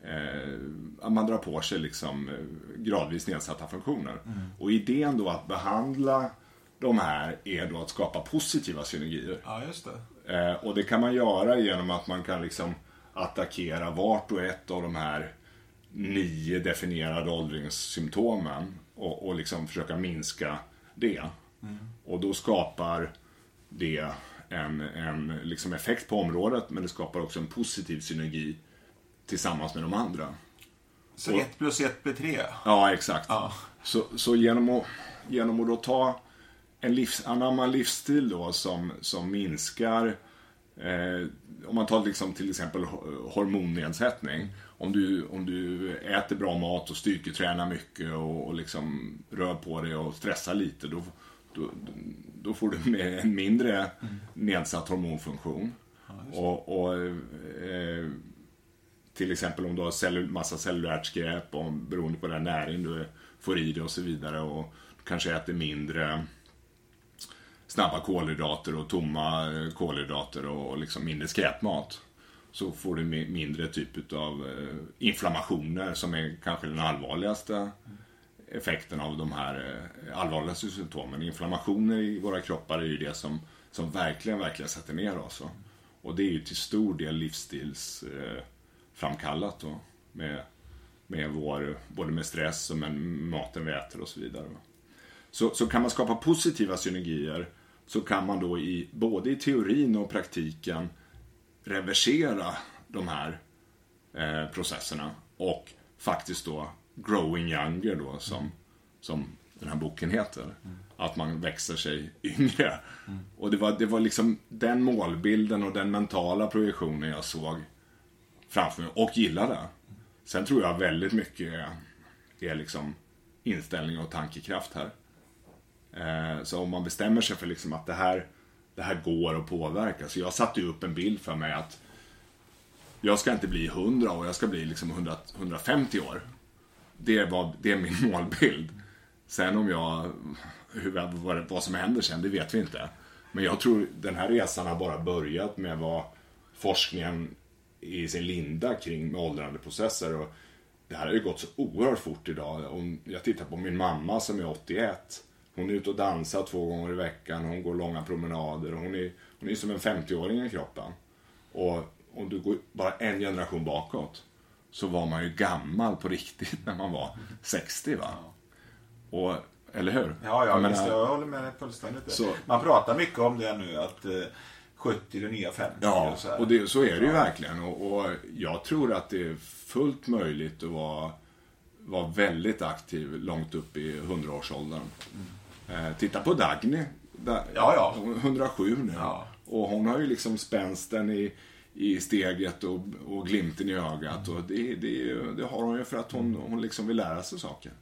eh, man drar på sig liksom eh, gradvis nedsatta funktioner. Mm. Och idén då att behandla de här är då att skapa positiva synergier. Ja, just det. Eh, och det kan man göra genom att man kan liksom attackera vart och ett av de här nio definierade åldringssymptomen och, och liksom försöka minska det. Mm. Och då skapar det en, en liksom effekt på området men det skapar också en positiv synergi tillsammans med de andra. Så 1 plus 1 blir 3? Ja, exakt. Ja. Så, så genom att, genom att då ta en livs, anamma livsstil då som, som minskar eh, om man tar liksom till exempel hormonnedsättning. Om du, om du äter bra mat och styrketränar mycket och, och liksom rör på dig och stressar lite då, då, då får du en mindre nedsatt hormonfunktion. Ja, och, och eh, till exempel om du har cellul massa cellulärt skräp och beroende på den näring du får i dig och så vidare och kanske äter mindre snabba kolhydrater och tomma eh, kolhydrater och liksom mindre skräpmat så får du mindre typ av eh, inflammationer som är kanske den allvarligaste effekten av de här eh, allvarligaste symptomen. Inflammationer i våra kroppar är ju det som, som verkligen, verkligen sätter ner oss. Och det är ju till stor del livsstilsframkallat då. Med, med vår, både med stress och med maten vi äter och så vidare. Så, så kan man skapa positiva synergier så kan man då i, både i teorin och praktiken reversera de här eh, processerna och faktiskt då Growing Younger då som, som den här boken heter. Mm. Att man växer sig yngre. Mm. Och det var, det var liksom den målbilden och den mentala projektionen jag såg framför mig och gillade. Sen tror jag väldigt mycket är, är liksom inställning och tankekraft här. Eh, så om man bestämmer sig för liksom att det här, det här går att påverka. Så jag satte ju upp en bild för mig att jag ska inte bli 100 år, jag ska bli liksom 100, 150 år. Det, var, det är min (laughs) målbild. Sen om jag, hur, vad, vad som händer sen, det vet vi inte. Men jag tror den här resan har bara börjat med vad forskningen i sin linda kring med åldrandeprocesser. Och det här har ju gått så oerhört fort idag. Om jag tittar på min mamma som är 81. Hon är ute och dansar två gånger i veckan, hon går långa promenader. Hon är, hon är som en 50-åring i kroppen. Och om du går bara en generation bakåt så var man ju gammal på riktigt (laughs) när man var 60 va. Och, eller hur? Ja, ja jag, visst, jag håller med dig fullständigt. Så, man pratar mycket om det nu att eh, 70 det nya 50. Ja, och, så, och det, så är det ju verkligen. Och, och, jag tror att det är fullt möjligt att vara, vara väldigt aktiv långt upp i 100-årsåldern. Mm. Eh, titta på Dagny. Da, ja, ja. 107 nu. Ja. Och hon har ju liksom spänsten i, i steget och, och glimten i ögat. Och det, det, det har hon ju för att hon, hon liksom vill lära sig saker.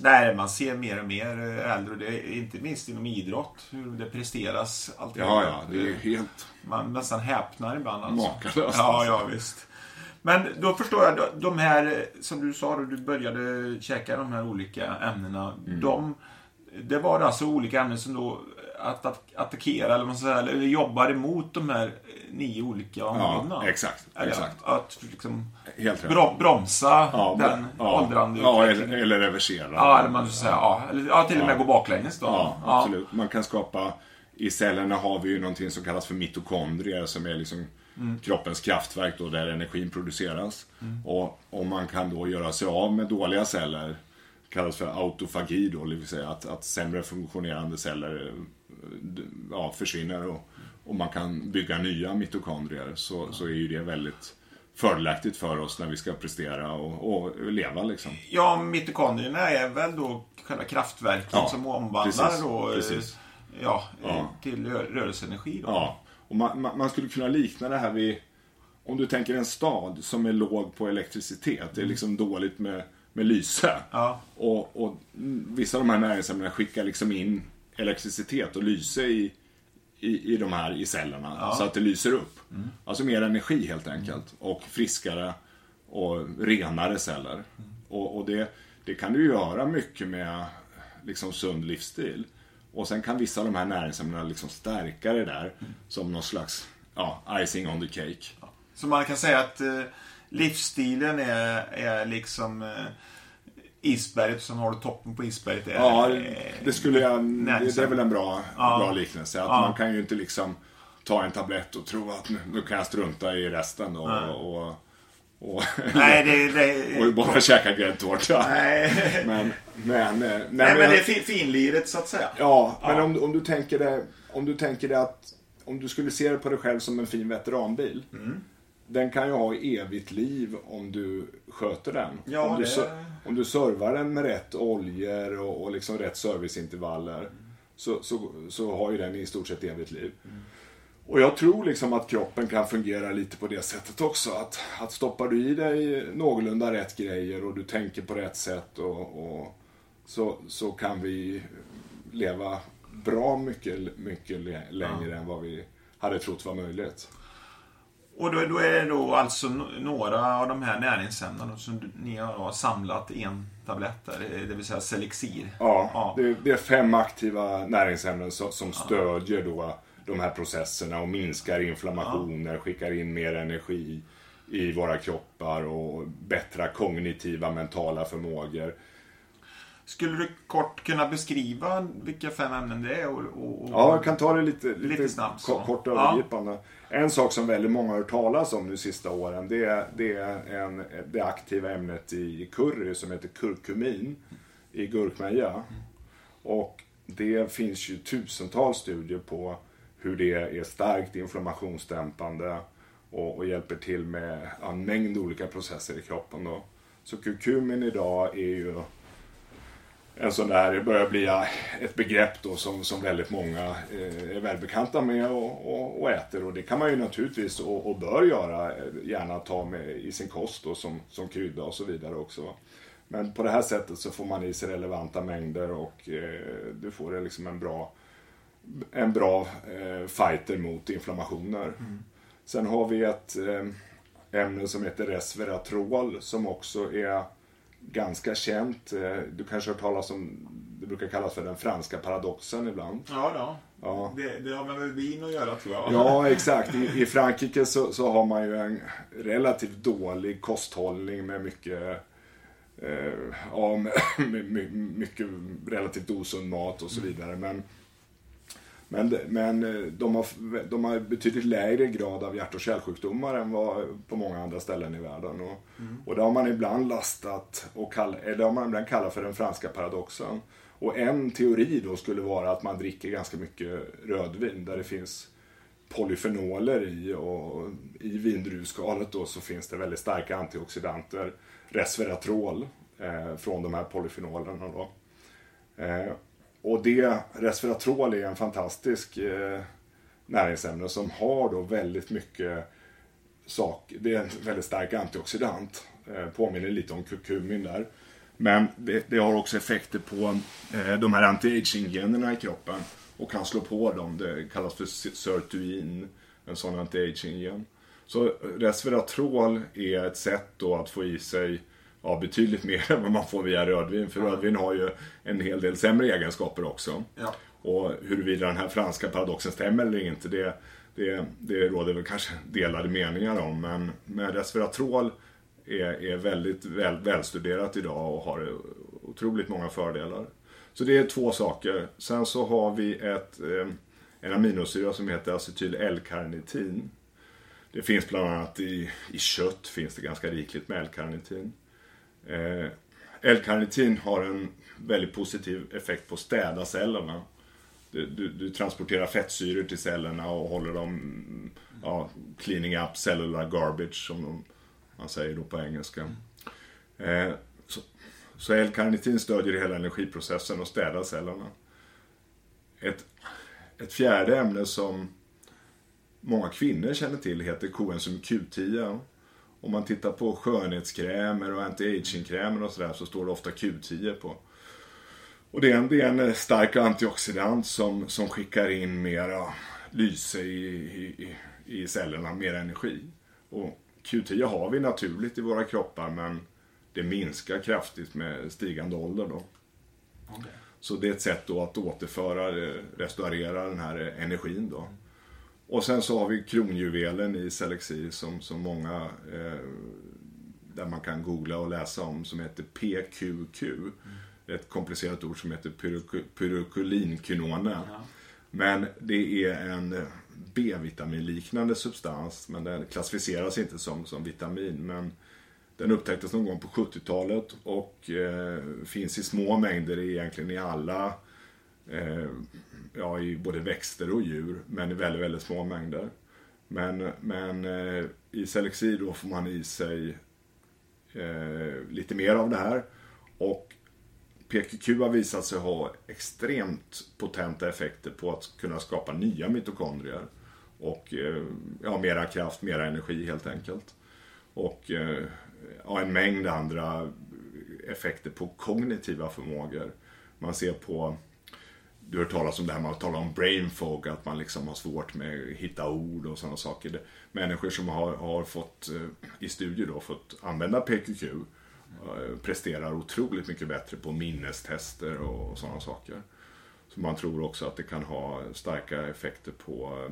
Nej, man ser mer och mer äldre. Det är inte minst inom idrott, hur det presteras. Allt ja, ja, det är helt... Man nästan häpnar ibland. Alltså. Makalöst. Ja, ja, visst. Men då förstår jag, de här, som du sa, då du började käka de här olika ämnena. Mm. De, det var alltså olika ämnen som då att, att attackera eller, man säga, eller jobbar emot de här nio olika områdena. Ja, exakt. exakt. Att, liksom bromsa ja, den ja, åldrande Ja, eller, eller reversera. Ja, eller man ska säga, ja, eller, ja, till och med gå baklänges då. Ja, absolut. Man kan skapa, i cellerna har vi ju någonting som kallas för mitokondrier som är liksom mm. kroppens kraftverk då, där energin produceras. Mm. Och om man kan då göra sig av med dåliga celler kallas för autofagi då, det vill säga att, att sämre funktionerande celler ja, försvinner och, och man kan bygga nya mitokondrier så, ja. så är ju det väldigt fördelaktigt för oss när vi ska prestera och, och leva liksom. Ja, mitokondrierna är väl då själva kraftverken ja, som omvandlar precis, då, precis. Ja, ja, till rörelseenergi. Då. Ja, och man, man, skulle kunna likna det här vid om du tänker en stad som är låg på elektricitet. Det är liksom dåligt med, med lyse. Ja. Och, och vissa av de här näringsämnena skickar liksom in elektricitet och lyse i, i, i de här i cellerna. Ja. Så att det lyser upp. Mm. Alltså mer energi helt enkelt. Mm. Och friskare och renare celler. Mm. Och, och, det, det kan du göra mycket med liksom sund livsstil. Och sen kan vissa av de här näringsämnena liksom stärka det där mm. som någon slags ja, icing on the cake. Ja. Så man kan säga att eh, livsstilen är, är liksom eh, isberget, sen har du toppen på isberget. Är, ja, det skulle jag... Det, är väl en bra, ja. bra liknelse. Att ja. Man kan ju inte liksom ta en tablett och tro att nu, nu kan jag strunta i resten och, och, och, nej, det, det, (laughs) och bara käka gräddtårta. (laughs) Nej. Men, men, nej, nej, men, men det är finliret så att säga. Ja, men om, om du tänker det, om du tänker det att om du skulle se det på dig själv som en fin veteranbil. Mm den kan ju ha evigt liv om du sköter den. Ja, om, du, det... om du servar den med rätt oljor och, och liksom rätt serviceintervaller mm. så, så, så har ju den i stort sett evigt liv. Mm. Och jag tror liksom att kroppen kan fungera lite på det sättet också. Att, att stoppar du i dig någorlunda rätt grejer och du tänker på rätt sätt och, och så, så kan vi leva bra mycket, mycket längre ja. än vad vi hade trott var möjligt. Och då, då, är det då alltså några av de här näringsämnena som ni har samlat i en tablett där, det vill säga Selexir. Ja, ja. Det, det, är fem aktiva näringsämnen som, som stödjer då de här processerna och minskar inflammationer, ja. skickar in mer energi i våra kroppar och bättra kognitiva mentala förmågor. Skulle du kort kunna beskriva vilka fem ämnen det är? Och, och, och... Ja, jag kan ta det lite, lite, lite snabbt. Kort, och övergripande. Ja. En sak som väldigt många har hört talas om de sista åren det är, det är en, det aktiva ämnet i curry som heter kurkumin i gurkmeja. Och det finns ju tusentals studier på hur det är starkt inflammationsdämpande och, och hjälper till med en mängd olika processer i kroppen. Då. Så kurkumin idag är ju en sån där, börjar bli ett begrepp då som, som väldigt många eh, är välbekanta med och, och, och, äter. Och det kan man ju naturligtvis och, och bör göra, gärna ta med i sin kost då, som, som krydda och så vidare också. Men på det här sättet så får man i sig relevanta mängder och eh, du får liksom en bra, en bra eh, fighter mot inflammationer. Mm. Sen har vi ett eh, ämne som heter resveratrol som också är ganska känt. Eh, du kanske har hört talas om, det brukar kallas för den franska paradoxen ibland. Ja, då. ja. Det, det har med vin att göra tror jag. Ja, (laughs) exakt. I, i Frankrike så, så, har man ju en relativt dålig kosthållning med mycket eh, ja, med, (laughs) med, mycket relativt osund mat och så vidare. Men men, men eh, de, har, de har betydligt lägre grad av hjärt och kärlsjukdomar än vad på många andra ställen i världen. Och, mm. och det har man ibland lastat och kall, det har man ibland kallat för den franska paradoxen. Och en teori då skulle vara att man dricker ganska mycket rödvin där det finns polyfenoler i och i vindruvskalet då så finns det väldigt starka antioxidanter, resveratrol, eh, från de här polyfenolerna då. Eh, och det, resveratrol är en fantastisk eh, näringsämne som har då väldigt mycket sak. Det är en väldigt stark antioxidant. Eh, påminner lite om kurkumin där. Men det, det har också effekter på eh, de här anti-aging-generna i kroppen och kan slå på dem. Det kallas för sirtuin, en sån anti-aging-gen. Så resveratrol är ett sätt då att få i sig ja, betydligt mer än vad man får via rödvin. För ja. rödvin har ju en hel del sämre egenskaper också. Ja. Och huruvida den här franska paradoxen stämmer eller inte, det, det, det råder väl kanske delade meningar om. Men, men resveratrol är, är väldigt väl, välstuderat idag och har otroligt många fördelar. Så det är två saker. Sen så har vi ett, eh, en aminosyra som heter acetyl L-karnitin. Det finns bland annat i, i kött, finns det ganska rikligt med L-karnitin. Eh, L-karnitin har en väldigt positiv effekt på att städa cellerna. Du, du, du, transporterar fettsyror till cellerna och håller dem ja, cleaning up cellular garbage som man säger då på engelska. Eh, så, så L-karnitin stödjer hela energiprocessen och städar cellerna. Ett, ett fjärde ämne som många kvinnor känner till heter koenzym Q10 om man tittar på skönhetskrämer och anti-aging-krämer och sådär så står det ofta Q10 på. Och det är en, det är en stark antioxidant som, som skickar in mera lyse i, i, i cellerna, mer energi. Och Q10 har vi naturligt i våra kroppar men det minskar kraftigt med stigande ålder då. Okay. Så det är ett sätt då att återföra, restaurera den här energin då. Och sen så har vi kronjuvelen i Selexir som, som många eh, där man kan googla och läsa om som heter PQQ. Mm. Ett komplicerat ord som heter pyrokulinkinone. Ja. Men det är en B-vitaminliknande substans men den klassificeras inte som, som vitamin. Men den upptäcktes någon gång på 70-talet och eh, finns i små mängder egentligen i alla eh, ja, i både växter och djur, men i väldigt, väldigt små mängder. Men, men eh, i Selexi då får man i sig eh, lite mer av det här. Och PQQ har visat sig ha extremt potenta effekter på att kunna skapa nya mitokondrier. Och eh, ja, mera kraft, mera energi helt enkelt. Och eh, ja, en mängd andra effekter på kognitiva förmågor. Man ser på du har hört talas om det här med att tala om brain fog, att man liksom har svårt med att hitta ord och sådana saker. Det, människor som har, har fått eh, i studier då fått använda PQQ eh, presterar otroligt mycket bättre på minnestester och sådana saker. Så man tror också att det kan ha starka effekter på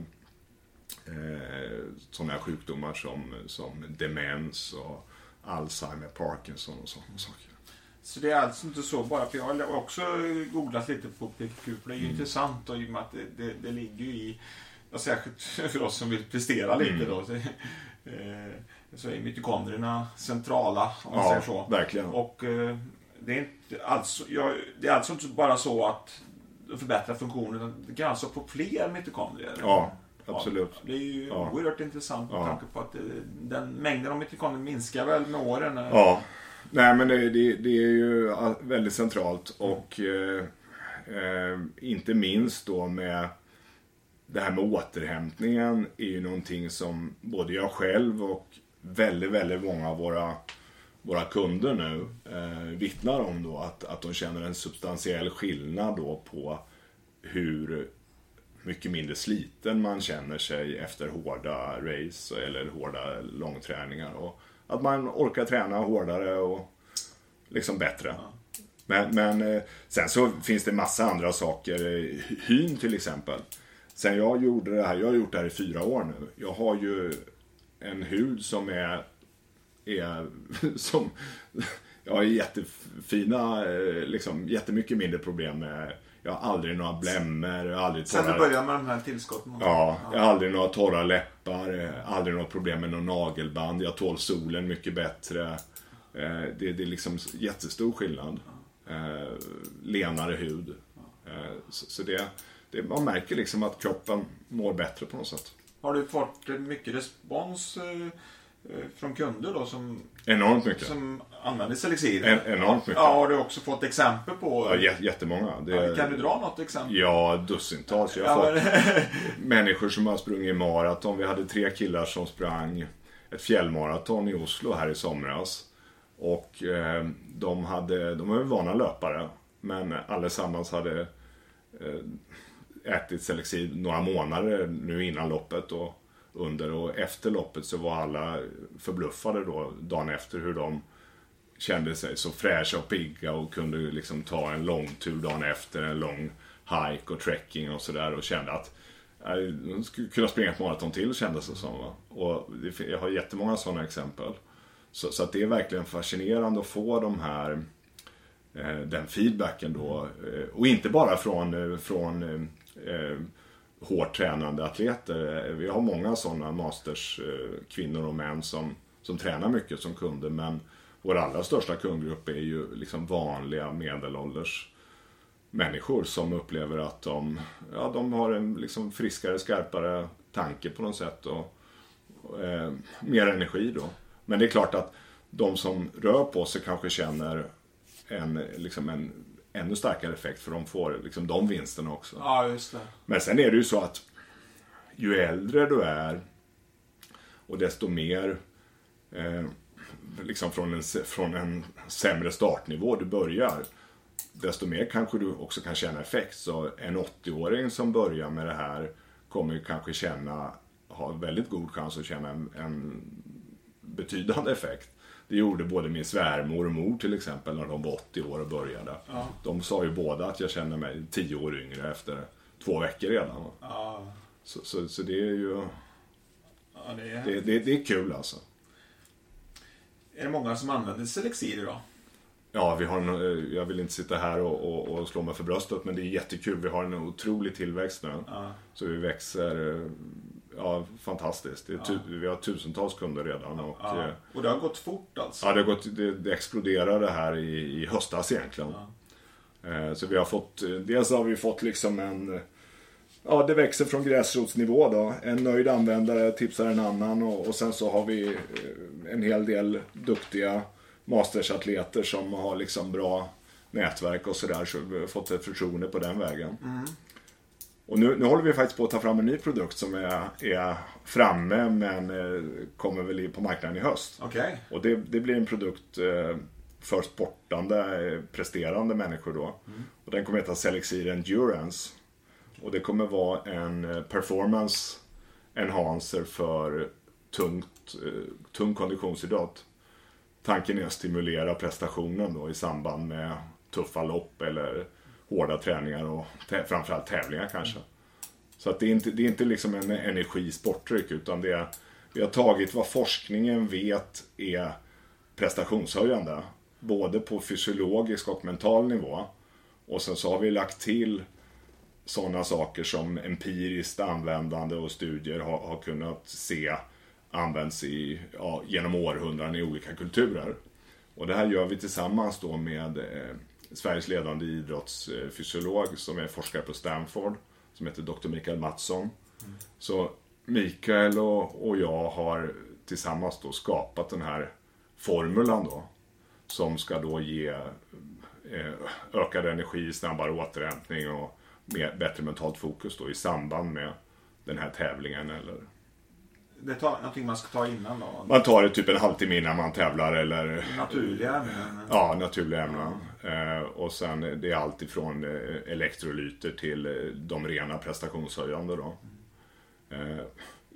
eh, sådana här sjukdomar som, som demens och Alzheimer, Parkinson och sådana saker. Så det är alltså inte så bara, för jag har också googlat lite på PQQ, för det är ju mm. intressant och i och med att det, det, det ligger ju i, ja, särskilt (laughs) för oss som vill prestera lite mm. då, så, eh, så är mitokondrierna centrala, om man ja, säger så. verkligen. Och eh, det är inte alltså, ja, det är alltså inte bara så att förbättra funktionen, utan det kan alltså få fler mitokondrier. Ja, absolut. Ja, det är ju ja. oerhört intressant med ja. tanke på att det, den mängden av mitokondrier minskar väl med åren. Ja. Nej men det, det, det är ju väldigt centralt och eh, eh, inte minst då med det här med återhämtningen är ju någonting som både jag själv och väldigt, väldigt många av våra, våra kunder nu eh, vittnar om då att, att de känner en substantiell skillnad då på hur mycket mindre sliten man känner sig efter hårda race eller hårda långträningar. Och att man orkar träna hårdare och liksom bättre. Ja. Men, men eh, sen så finns det massa andra saker. Hyn till exempel. Sen jag gjorde det här, jag har gjort det här i fyra år nu. Jag har ju en hud som är, är (laughs) som, jag har jättefina, eh, liksom jättemycket mindre problem med jag har aldrig några blämmor. Aldrig torra... Sen du började med de här tillskotten? Ja, jag har aldrig några torra läppar. Aldrig några problem med någon nagelband. Jag tål solen mycket bättre. Eh, det, det är liksom jättestor skillnad. Eh, lenare hud. Så det, det, man märker liksom att kroppen mår bättre på något sätt. Har du fått mycket respons eh, eh, från kunder då som, Enormt mycket. som använder Selexir? En, enormt mycket. Ja, har du också fått exempel på? Ja, jättemånga. Det, kan du dra något exempel? Ja, dussintals. Jag har ja, fått (laughs) människor som har sprungit maraton. Vi hade tre killar som sprang ett fjällmaraton i Oslo här i somras. Och eh, de, hade, de var vana löpare. Men allesammans hade eh, ätit Selexid några månader nu innan loppet och under och efter loppet så var alla förbluffade då dagen efter hur de kände sig så fräscha och pigga och kunde liksom ta en lång tur dagen efter, en lång hike och trekking och sådär och kände att de skulle kunna springa ett maraton till kändes det som. Va? Och jag har jättemånga sådana exempel. Så, så att det är verkligen fascinerande att få de här eh, den feedbacken då. Eh, och inte bara från, eh, från eh, hårt tränande atleter. Vi har många sådana masters eh, kvinnor och män som, som tränar mycket som kunder men vår allra största kundgrupp är ju liksom vanliga medelålders människor som upplever att de, ja, de har en liksom friskare, skarpare tanke på något sätt och, och eh, mer energi då. Men det är klart att de som rör på sig kanske känner en, liksom en ännu starkare effekt för de får liksom de vinsterna också. Ja, just det. Men sen är det ju så att ju äldre du är och desto mer eh, liksom från en, från en sämre startnivå du börjar desto mer kanske du också kan känna effekt. Så en 80-åring som börjar med det här kommer ju kanske känna, ha väldigt god chans att känna en, en betydande effekt. Det gjorde både min svärmor och mor till exempel när de var 80 år och började. Ja. De sa ju båda att jag känner mig 10 år yngre efter två veckor redan. Ja. Så, så, så, det är ju... Ja, det, är... Det, det, det, är kul alltså. Är det många som använder Selexir idag? Ja, vi har en, jag vill inte sitta här och, och, och, slå mig för bröstet men det är jättekul. Vi har en otrolig tillväxt nu. Ja. Så vi växer ja, fantastiskt. Ja. Vi har tusentals kunder redan. Och, ja. Eh, och det har gått fort alltså? Ja, det, har gått, det, det exploderade här i, i höstas egentligen. Ja. Eh, så vi har fått, dels har vi fått liksom en Ja, det växer från gräsrotsnivå då. En nöjd användare tipsar en annan och, och sen så har vi eh, en hel del duktiga mastersatleter som har liksom bra nätverk och sådär. Så vi har fått ett förtroende på den vägen. Mm. Och nu, nu håller vi faktiskt på att ta fram en ny produkt som är, är framme men eh, kommer väl på marknaden i höst. Okay. Och det, det blir en produkt eh, för sportande, eh, presterande människor då. Mm. Och den kommer heta Selexir Endurance. Och det kommer vara en performance enhancer för tungt, tung konditionsidrott. Tanken är att stimulera prestationen då i samband med tuffa lopp eller hårda träningar och framförallt tävlingar kanske. Så att det är inte, det är inte liksom en energisportdryck utan det är, vi har tagit vad forskningen vet är prestationshöjande. Både på fysiologisk och mental nivå. Och sen så har vi lagt till sådana saker som empiriskt användande och studier har, har kunnat se används i, ja, genom århundraden i olika kulturer. Och det här gör vi tillsammans då med eh, Sveriges ledande idrottsfysiolog som är forskare på Stanford, som heter Dr. Mikael Mattsson. Mm. Så Mikael och, och jag har tillsammans då skapat den här formulan då. som ska då ge eh, ökad energi, snabbare återhämtning och mer, bättre mentalt fokus då i samband med den här tävlingen eller det är någonting man ska ta innan då? Man tar det typ en halvtimme innan man tävlar eller... Naturliga ämnen? Ja, naturliga ämnen. Eh, och sen det är allt ifrån eh, elektrolyter till eh, de rena prestationshöjande då.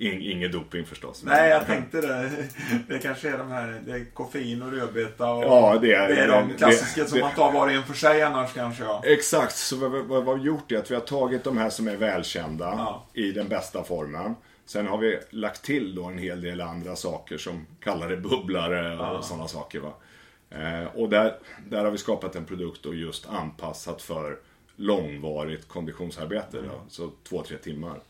Inget doping förstås. Nej, jag tänkte det. (laughs) Det kanske är de här, det är koffein och rödbeta och ja, det är, det är de klassiska det, som man tar var och en för sig annars kanske. Ja. Exakt, så vad, vad, vad vi har gjort är att vi har tagit de här som är välkända ja. i den bästa formen. Sen har vi lagt till då en hel del andra saker som kallar det bubblare och ja. sådana saker. Va? Eh, och där, där har vi skapat en produkt och just anpassat för långvarigt konditionsarbete. Mm. Då, så två, tre timmar.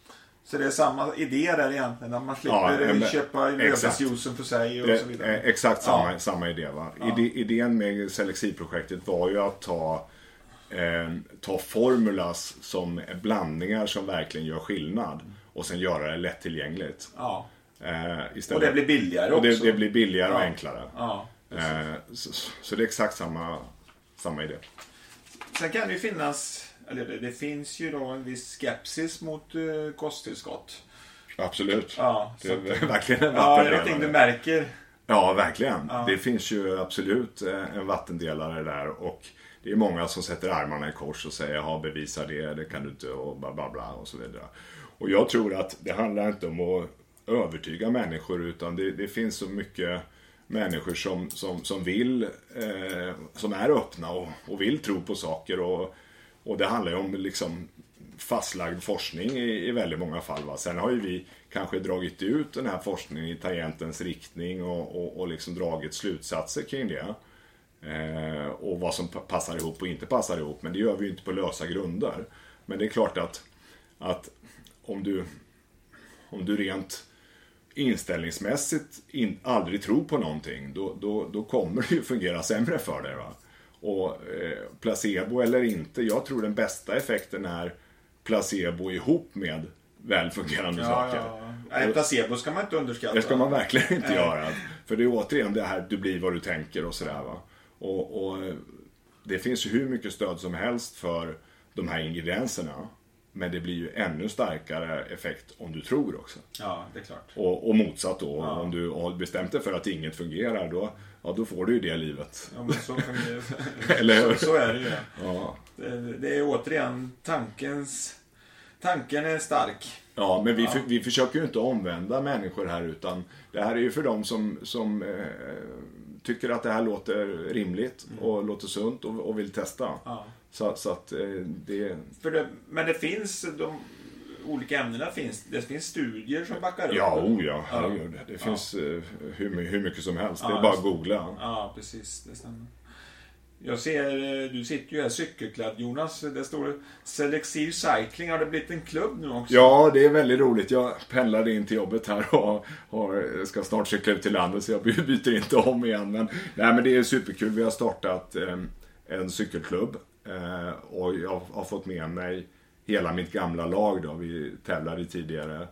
Så det är samma idé där egentligen, att man slipper ja, men, köpa lövbärsjuicen för sig och det, så vidare. Exakt samma, ja. samma idé. Va? Ja. idén med Selexivprojektet var ju att ta, eh, ta formulas som blandningar som verkligen gör skillnad och sen göra det lättillgängligt. Ja. Eh. Och det blir billigare och det, också. Det blir billigare och enklare. Eh, så, så, det är exakt samma, samma idé. Sen kan det ju finnas eller det, det finns ju då en viss skepsis mot uh, kosttillskott. Absolut. Ja, det är verkligen en Ja, det är någonting du märker. Ja, verkligen. Ja. Det finns ju absolut eh, en vattendelare där och det är många som sätter armarna i kors och säger ja, bevisa det, det kan du inte och bla bla bla och så vidare. Och jag tror att det handlar inte om att övertyga människor utan det, det finns så mycket människor som, som, som vill, eh, som är öppna och, och vill tro på saker och och det handlar ju om liksom fastlagd forskning i, i väldigt många fall. Va? Sen har ju vi kanske dragit ut den här forskningen i tangentens riktning och, och, och liksom dragit slutsatser kring det. Eh, och vad som passar ihop och inte passar ihop. Men det gör vi ju inte på lösa grunder. Men det är klart att, att om, du, om du rent inställningsmässigt in, aldrig tror på någonting, då, då, då kommer det ju fungera sämre för dig. Va? Och eh, placebo eller inte, jag tror den bästa effekten är placebo ihop med välfungerande ja, saker. Ja. Nej, placebo ska man inte underskatta. Det ska man verkligen inte Nej. göra. För det är återigen det här, du blir vad du tänker och sådär va. Och, och eh, det finns ju hur mycket stöd som helst för de här ingredienserna. Men det blir ju ännu starkare effekt om du tror också. Ja, det är klart. Och, och motsatt då, ja. om du har bestämt dig för att inget fungerar då ja då får du ju det livet. Ja, men så, (laughs) Eller hur? Så, så, är det ju. Ja. Det, det, är återigen tankens... Tanken är stark. Ja, men vi, ja. För, vi försöker ju inte omvända människor här utan det här är ju för dem som, som eh, tycker att det här låter rimligt mm. och låter sunt och, och vill testa. Ja. Så, så att eh, det... det... Men det finns de olika ämnena finns. Det finns studier som backar upp. Ja, oh ja, herregud. Det finns. Eh, hur, hur mycket som helst. Det är bara att googla. Ja, precis. Det stämmer. Jag ser, eh, du sitter ju här cykelklädd Jonas. Det står Selective Cycling. Har det blivit en klubb nu också? Ja, det är väldigt roligt. Jag pendlade in till jobbet här och har, ska snart cykla ut till landet så jag (laughs) byter inte om igen. Men, nej, men det är superkul. Vi har startat en cykelklubb eh, och jag har fått med mig hela mitt gamla lag då. Vi tävlade tidigare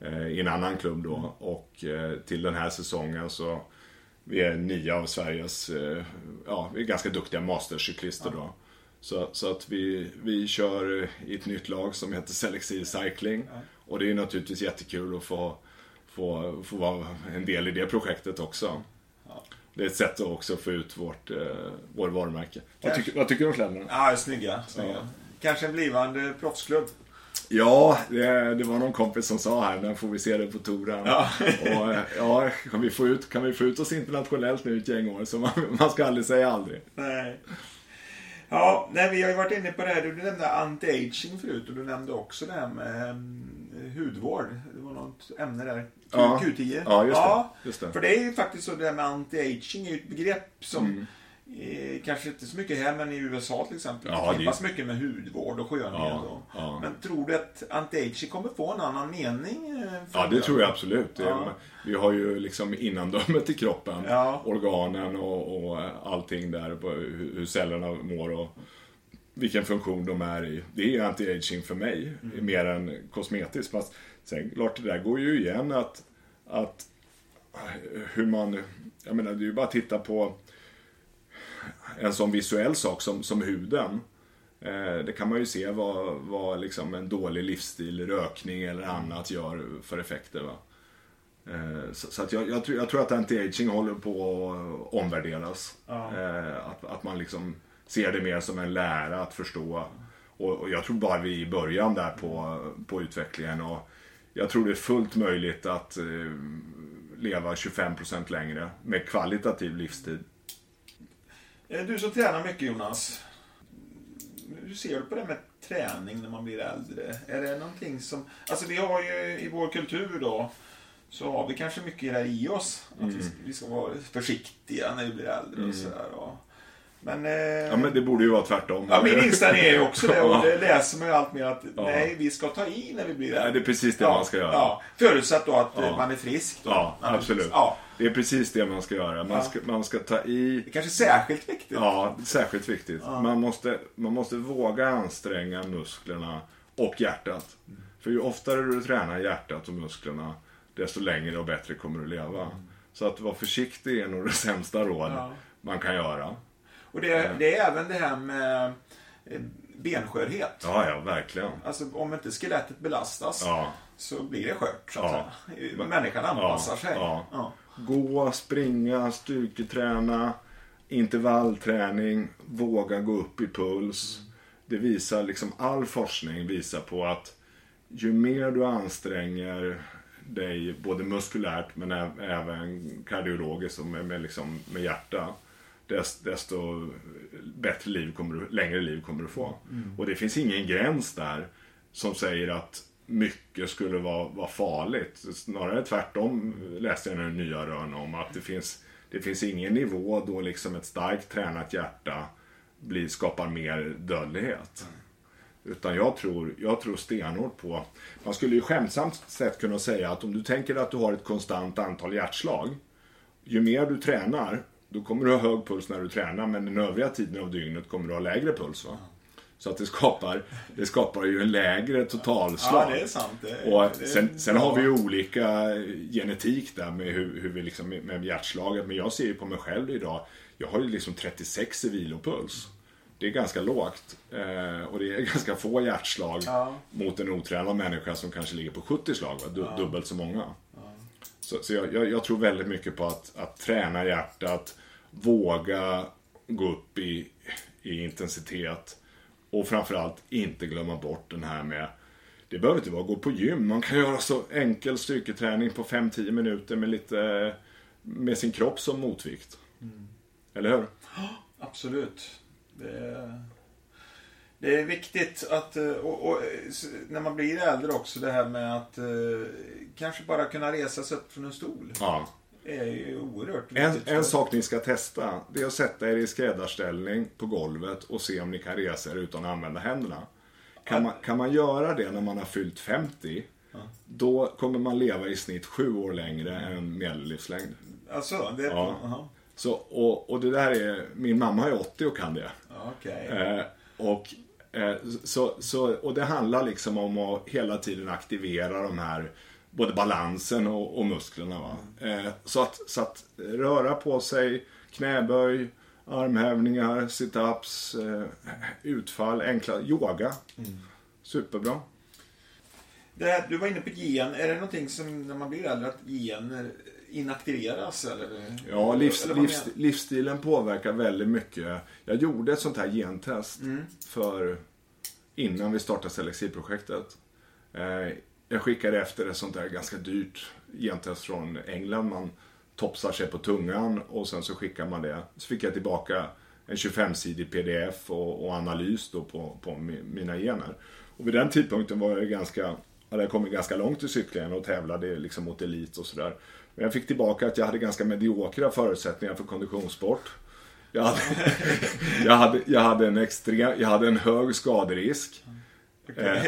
eh, i en annan klubb då och eh, till den här säsongen så vi är nio av Sveriges, eh, ja vi är ganska duktiga mastercyklister då. Så, så att vi, vi kör i ett nytt lag som heter Selexil Cycling. Och det är naturligtvis jättekul att få, få, få vara en del i det projektet också. Det är ett sätt att också få ut vårt, eh, vår varumärke. Vad tycker, vad tycker du om kläderna? Ja, snygga. snygga. Ja. Kanske en blivande proffsklubb? Ja, det, det, var någon kompis som sa här, när får vi se det på touren. Ja. Och, ja, kan vi, få ut, kan vi få ut oss internationellt nu ett gäng år? Så man, man ska aldrig säga aldrig. Nej. Ja, nej, vi har ju varit inne på det här. Du nämnde anti-aging förut och du nämnde också det här med um, hudvård. Det var något ämne där. Ja. Q10. Ja, just det. Ja, just det. För det är ju faktiskt så det där med anti-aging är ju ett begrepp som mm Eh, kanske inte så mycket här, men i USA till exempel. Ja, det knippar mycket med hudvård och skönhet. Ja, ja. Men tror du att anti-aging kommer få en annan mening? Eh, ja, det tror jag absolut. Ja. Vi har ju liksom innandömet i kroppen. Organen och, och allting där. Hur cellerna mår och vilken funktion de är i. Det är ju anti-aging för mig. Mm. Mer än kosmetiskt. Fast sen klart, det där går ju igen att, att hur man... Jag menar, det är ju bara att titta på en sån visuell sak som, som huden. Eh, det kan man ju se vad, vad liksom en dålig livsstil, rökning eller annat gör för effekter. Va? Eh, så, så att jag, jag, tror, jag tror att anti-aging håller på att omvärderas. Ja. Eh, att, att man liksom ser det mer som en lära att förstå. Och, och jag tror bara vi är i början där på, på utvecklingen. Och jag tror det är fullt möjligt att eh, leva 25% längre med kvalitativ livstid. Eh, Du som tränar mycket Jonas. Hur ser du på det med träning när man blir äldre? Är det någonting som... Alltså vi har ju i vår kultur då så har vi kanske mycket det här i oss. Att vi, ska, vi ska vara försiktiga när vi blir äldre och sådär. Och, men, eh, Ja men det borde ju vara tvärtom. ja, min inställning är ju också det och Ja. det läser man ju allt mer att Ja. nej, vi ska ta i när vi blir äldre. Ja, det är precis det man ska göra. Ja, förutsatt då att eh, Ja. man är frisk. Då. Ja, absolut. Ja, Det är precis det man ska göra. Man Ja. ska, man ska ta i det kanske är särskilt viktigt. Ja, särskilt viktigt. Ja. Man, måste, man måste våga anstränga musklerna och hjärtat. För ju oftare du tränar hjärtat och musklerna, desto längre och bättre kommer du leva. Så att vara försiktig är nog det sämsta råd Ja. man kan göra. Och det, det är även det här med eh, benskörhet. Ja, ja, verkligen. Alltså om inte skelettet belastas Ja. så blir det skört. Så att Ja. Människan anpassar Ja, sig. ja. Ja. Gå, springa, styrketräna, intervallträning, våga gå upp i puls. Det visar liksom, all forskning visar på att ju mer du anstränger dig både muskulärt men även kardiologiskt och med, med, liksom, med hjärta desto bättre liv kommer du, längre liv kommer du få. Och det finns ingen gräns där som säger att mycket skulle vara, vara farligt. Snarare tvärtom läste jag nu nya rön om att det finns, det finns ingen nivå då liksom ett starkt tränat hjärta blir, skapar mer dödlighet. Utan jag tror, jag tror stenhårt på... Man skulle ju skämtsamt sett kunna säga att om du tänker att du har ett konstant antal hjärtslag. Ju mer du tränar, då kommer du ha hög puls när du tränar men den övriga tiden av dygnet kommer du ha lägre puls. Va? Så att det skapar, det skapar ju en lägre totalslag. ja, det är sant. Det, Och sen, sen ja. har vi ju olika genetik där med hur, hur vi liksom med hjärtslaget. Men jag ser ju på mig själv idag. Jag har ju liksom 36 i vilopuls. Det är ganska lågt. Eh, och det är (laughs) ganska få hjärtslag Ja. mot en otränad människa som kanske ligger på 70 slag. Du, Dubbelt så många. Så, så jag, jag, jag tror väldigt mycket på att, att träna hjärtat, våga gå upp i, i intensitet och framförallt inte glömma bort den här med det behöver inte vara att gå på gym. Man kan göra så enkel styrketräning på 5-10 minuter med lite med sin kropp som motvikt. Eller hur? (gasps) Absolut. Det är, det är viktigt att, eh, och, och, när man blir äldre också, det här med att eh, kanske bara kunna resa sig upp från en stol. Ja. Är ju oerhört En, viktigt. en för- sak ni ska testa, det är att sätta er i skräddarställning på golvet och se om ni kan resa er utan att använda händerna. Kan man, kan man göra det när man har fyllt 50, då kommer man leva i snitt sju år längre än medellivslängd. Alltså, det... Ja. Jaha. Så, och, och det där är, min mamma är 80 och kan det. Ja, Okej. Eh, och, eh, så, så, och det handlar liksom om att hela tiden aktivera de här både balansen och, och musklerna. Va? Eh, så, att, så att röra på sig, knäböj, armhävningar, situps, eh, utfall, enkla yoga. Superbra. Det här, du var inne på gen. Är det någonting som när man blir äldre att gener inaktiveras? Eller? Ja, livs, Eller livs, livsstilen påverkar väldigt mycket. Jag gjorde ett sånt här gentest för innan vi startade Selexi-projektet. Eh, jag skickade efter ett sånt där ganska dyrt gentest från England. Man topsar sig på tungan och sen så skickar man det. Så fick jag tillbaka en 25-sidig pdf och, och analys då på, på mina gener. Och vid den tidpunkten var jag ganska, hade jag kommit ganska långt i cyklingen och tävlade liksom mot elit och sådär. Men jag fick tillbaka att jag hade ganska mediokra förutsättningar för konditionssport. Jag hade, (laughs) jag hade, jag hade, en, extrem, jag hade en hög skaderisk. Eh,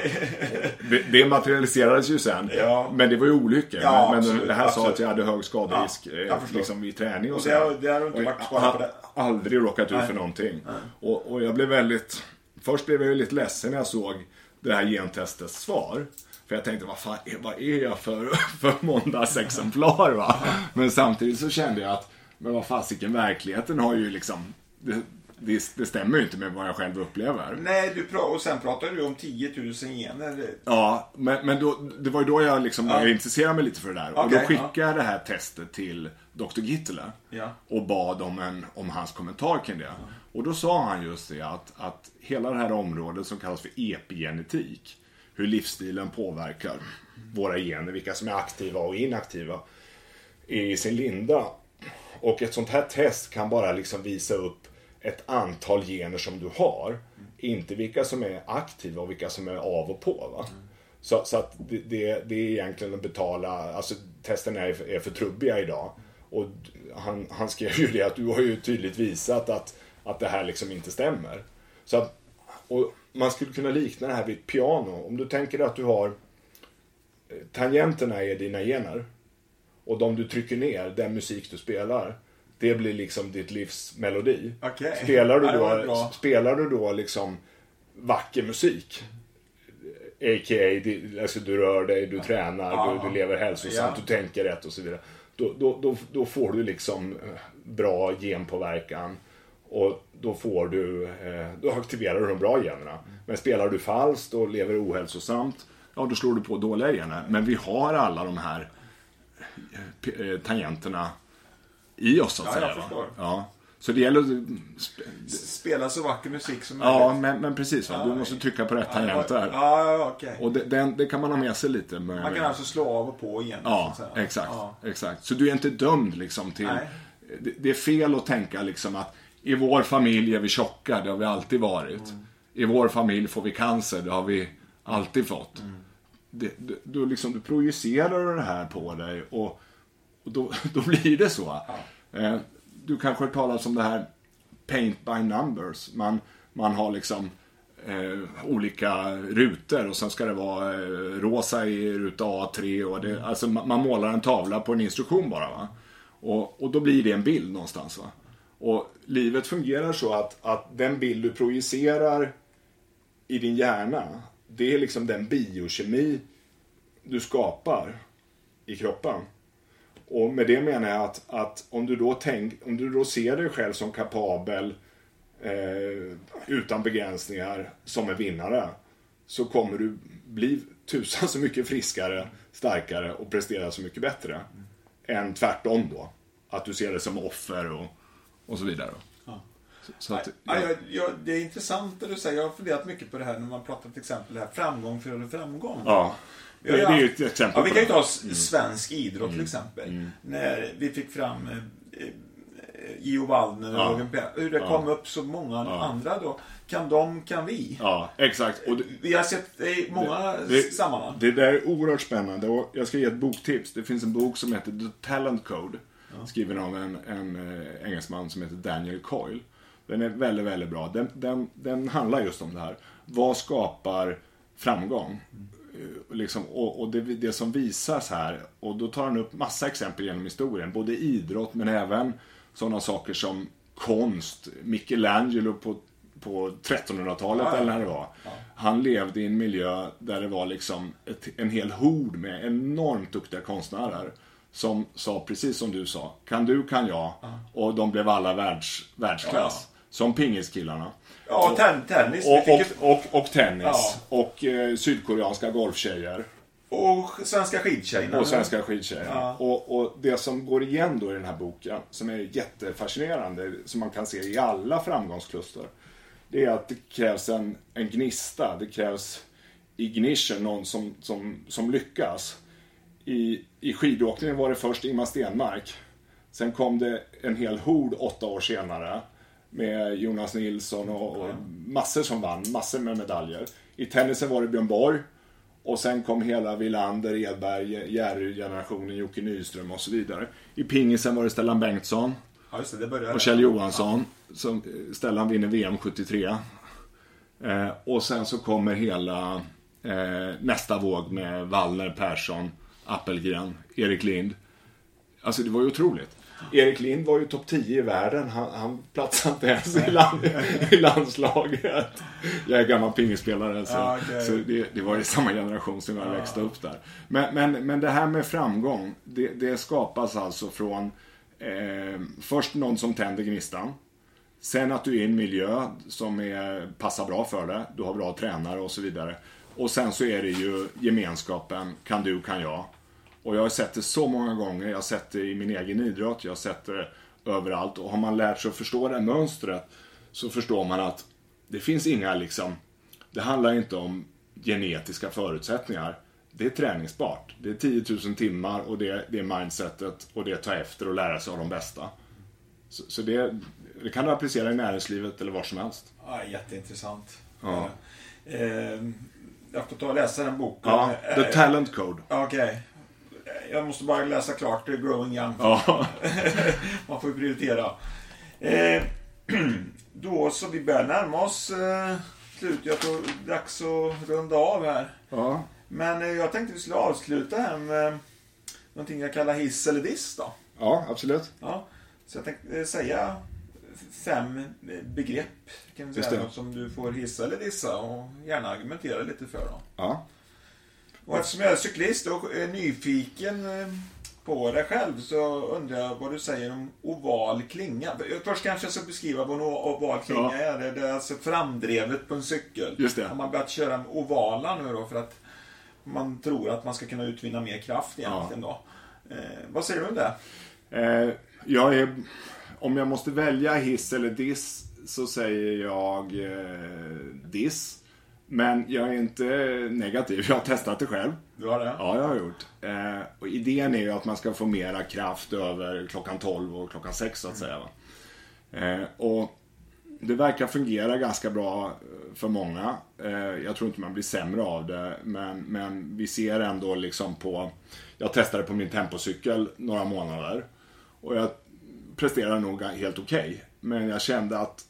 det, det materialiserades ju sen. Ja. Men det var ju olyckor. Ja, men men det här sa absolut. att jag hade hög skaderisk Ja, eh, liksom i träning och, Och så. det det har inte varit jag skadad på det? aldrig råkat ut för någonting. Och, och jag blev väldigt... Först blev jag ju lite ledsen när jag såg det här gentestets svar. För jag tänkte, vad fan är, vad är jag för, (laughs) för måndagsexemplar va? Men samtidigt så kände jag att, men vad fasiken, verkligheten har ju liksom det, det, stämmer ju inte med vad jag själv upplever. Nej, du och sen pratar du om 10 000 gener. Ja, men, men då, det var ju då jag liksom Ja. intressera mig lite för det där. och då skickade jag det här testet till Dr. Gittele. Ja. Och bad om, en, om hans kommentar kring det. Och då sa han just det att, att hela det här området som kallas för epigenetik. Hur livsstilen påverkar våra gener, vilka som är aktiva och inaktiva. Är i sin linda. Och ett sånt här test kan bara liksom visa upp ett antal gener som du har. Inte vilka som är aktiva och vilka som är av och på. Va? Så, så att det, det, det är egentligen att betala, alltså testen är, är för trubbiga idag. Och han, han skrev ju det att du har ju tydligt visat att, att det här liksom inte stämmer. Så att, och man skulle kunna likna det här vid ett piano. Om du tänker att du har eh, tangenterna är dina gener. Och de du trycker ner, den musik du spelar, det blir liksom ditt livs melodi. Okej. Spelar, du då, spelar du då liksom vacker musik, a.k.a. alltså du rör dig, du tränar, Ja. du, du lever hälsosamt, Ja. du tänker rätt och så vidare. Då, då, då, då får du liksom eh, bra genpåverkan. Och då får du, eh, då aktiverar du de bra generna. Men spelar du falskt och lever ohälsosamt, ja då slår du på dåliga gener. Men vi har alla de här eh, tangenterna i oss så att Ja, säga. jag förstår. Ja. Så det gäller att Spela så vacker musik som Ja, möjligt. men, men precis. Va? Du måste trycka på rätt tangenter. Ja, ja, okej. Och det, den, det kan man ha med sig lite. Med, Man kan alltså slå av och på igen. Ja, så exakt, Ja. exakt. Så du är inte dömd liksom till... Det, det är fel att tänka liksom att i vår familj är vi tjocka, det har vi alltid varit. Mm. I vår familj får vi cancer, det har vi alltid fått. Mm. Det, du, liksom, du projicerar det här på dig och, och då, (laughs) då blir det så. Eh, du kanske har talas om det här paint by numbers. Man, man har liksom eh, olika rutor och sen ska det vara eh, rosa i ruta A3 och det, alltså man, man målar en tavla på en instruktion bara. Va? Och, och då blir det en bild någonstans. Va? Och livet fungerar så att, att den bild du projicerar i din hjärna, det är liksom den biokemi du skapar i kroppen. Och med det menar jag att, att om, du då tänk, om du då ser dig själv som kapabel, eh, utan begränsningar, som en vinnare, så kommer du bli tusan så mycket friskare, starkare och prestera så mycket bättre. Än tvärtom då. Att du ser det som offer och, och så vidare. Så, så att, Ja, jag, jag, det är intressant det du säger. Jag har funderat mycket på det här när man pratar till exempel här framgång före framgång. ja. Ja, det ja. är ju ett exempel Ja, vi kan ju ta s- svensk idrott till exempel. När vi fick fram eh, eh, Gio Waldner och Ja. Roger Pe- Hur det kom upp så många andra då. Kan de, kan vi. Ja, exakt. Det, Vi har sett det i många det, sammanhang. det där är oerhört spännande och jag ska ge ett boktips. Det finns en bok som heter The Talent Code. Skriven av en, en eh, engelsman som heter Daniel Coyle. Den är väldigt, väldigt bra. Den, den, den handlar just om det här. Vad skapar framgång? Eh, Liksom, och och det, det som visas här, och då tar han upp massa exempel genom historien. Både idrott men även sådana saker som konst. Michelangelo på, på 1300-talet Ja, ja. eller när det var. Han levde i en miljö där det var liksom ett, en hel hord med enormt duktiga konstnärer. Som sa precis som du sa, kan du kan jag. Och de blev alla världs, världsklass. Som pingiskillarna. Ja, ten, tennis. Och, och, ett, och, och tennis. Ja. Och eh, sydkoreanska golftjejer. och svenska skidtjejerna. Och svenska skidtjejer. Ja. Och, och det som går igen då i den här boken, som är jättefascinerande, som man kan se i alla framgångskluster, det är att det krävs en, en gnista, det krävs ignition, någon som, som, som lyckas. I, I skidåkningen var det först Ingmar Stenmark. Sen kom det en hel hord åtta år senare med Jonas Nilsson och, och massor som vann, massor med medaljer. I tennisen var det Björn Borg. Och sen kom hela Wilander, Edberg, Jerry-generationen, Jocke Nyström och så vidare. I pingisen var det Stellan Bengtsson Ja, det. Och Kjell Johansson. Som, eh, Stellan vinner VM 73. Eh, och sen så kommer hela eh, nästa våg med Wallner, Persson, Appelgren, Erik Lind. Alltså det var ju otroligt. Erik Lind var ju topp 10 i världen. Han, han platsade inte ens i, land, i landslaget. Jag är gammal pingisspelare så, Ja, okej. så det, det var ju samma generation som jag växte upp där. Men, men, men det här med framgång, det, det skapas alltså från eh, först någon som tänder gnistan. Sen att du är i en miljö som är, passar bra för det. Du har bra tränare och så vidare. Och sen så är det ju gemenskapen. Kan du, kan jag. Och jag har sett det så många gånger. Jag har sett det i min egen idrott. Jag har sett det överallt. Och har man lärt sig att förstå det här mönstret så förstår man att det finns inga liksom... Det handlar inte om genetiska förutsättningar. Det är träningsbart. Det är 10 000 timmar och det, det är mindsetet och det är att ta efter och lära sig av de bästa. Så, så det, det kan du applicera i näringslivet eller var som helst. Ja, jätteintressant. Ja. Eh, jag får ta och läsa den boken. Ja, The Eh, Talent Code. Okej. Jag måste bara läsa klart det är Growing Young. Ja. (laughs) Man får ju prioritera. Eh, (clears throat) då så, vi börjar närma oss eh, slut. Jag tror dags att runda av här. ja. Men eh, jag tänkte vi skulle avsluta här med någonting jag kallar hiss eller diss då. Ja, absolut. Ja, så jag tänkte eh, säga fem eh, begrepp kan vi säga, som du får hissa eller dissa och gärna argumentera lite för. Då. Ja. Och eftersom jag är cyklist och är nyfiken eh, på dig själv så undrar jag vad du säger om oval klinga. Först kanske jag ska beskriva vad en oval klinga Ja. är. Det är alltså framdrevet på en cykel. Just det. Har man börjat köra med ovala nu då för att man tror att man ska kunna utvinna mer kraft egentligen då. Eh, vad säger du om det? Eh, jag är, om jag måste välja hiss eller diss så säger jag eh, diss. Men jag är inte negativ. Jag har testat det själv. Du har det? Ja, jag har gjort. Eh, och idén är ju att man ska få mera kraft över klockan 12 och klockan 6 så att säga. Eh, och det verkar fungera ganska bra eh, för många. Eh, jag tror inte man blir sämre av det. Men, men vi ser ändå liksom på... Jag testade på min tempocykel några månader. Och jag presterade nog helt okej. Men jag kände att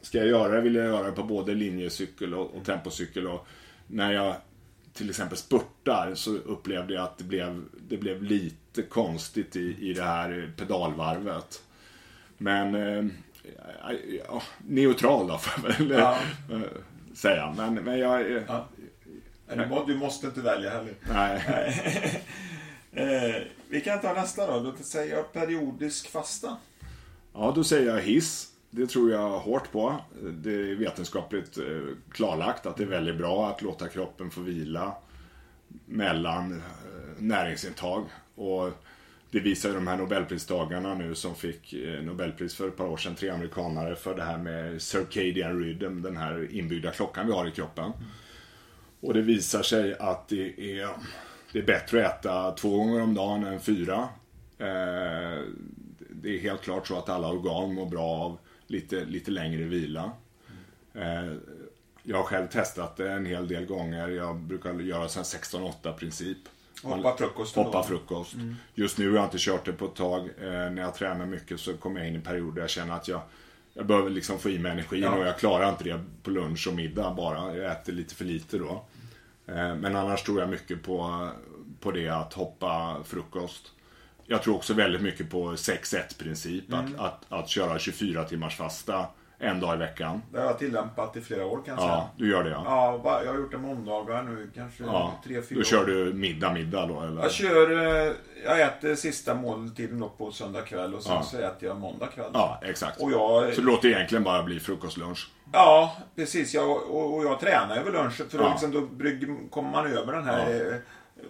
ska jag göra det vill jag göra det på både linjecykel och, och tempocykel. Och när jag till exempel spurtar så upplevde jag att det blev, det blev lite konstigt i, i det här pedalvarvet. Men eh, ja, neutral då får jag väl Ja. eh, säga. Men, men jag... eh, Ja. Nej, Du, må, du måste inte välja heller. Nej. (laughs) eh, vi kan ta nästa då. Låt oss säga periodisk fasta. Ja, då säger jag hiss. Det tror jag hårt på. Det är vetenskapligt eh, klarlagt att det är väldigt bra att låta kroppen få vila mellan eh, näringsintag. Och det visar ju de här Nobelpristagarna nu som fick eh, Nobelpris för ett par år sedan, tre amerikanare, för det här med circadian rhythm, den här inbyggda klockan vi har i kroppen. Och det visar sig att det är, det är bättre att äta två gånger om dagen än fyra. Det är helt klart så att alla organ mår bra av lite, lite längre vila. Eh, jag har själv testat det en hel del gånger. Jag brukar göra en 16-8 princip. Hoppa frukosten Hoppa frukost. Just nu har jag inte kört det på ett tag. Eh, när jag tränar mycket så kommer jag in i perioder där jag känner att jag, jag behöver liksom få i mig energin Ja. och jag klarar inte det på lunch och middag bara. Jag äter lite för lite då. Eh, men annars tror jag mycket på, på det att hoppa frukost. Jag tror också väldigt mycket på 6-1 princip. Mm. Att, att, att köra 24 timmars fasta en dag i veckan. Det har jag tillämpat i flera år kan jag säga. Ja, du gör det ja. Ja, jag har gjort det måndagar nu, kanske Ja, tre, fyra då kör du middag, middag då eller? Jag kör, eh, jag äter sista måltiden då på söndag kväll och sen Ja. så äter jag måndag kväll. Ja, exakt. Och jag, Så det låter egentligen bara bli frukostlunch. ja, precis. Jag, och, och jag tränar över lunchen för då, liksom, då brygg, kommer man över den här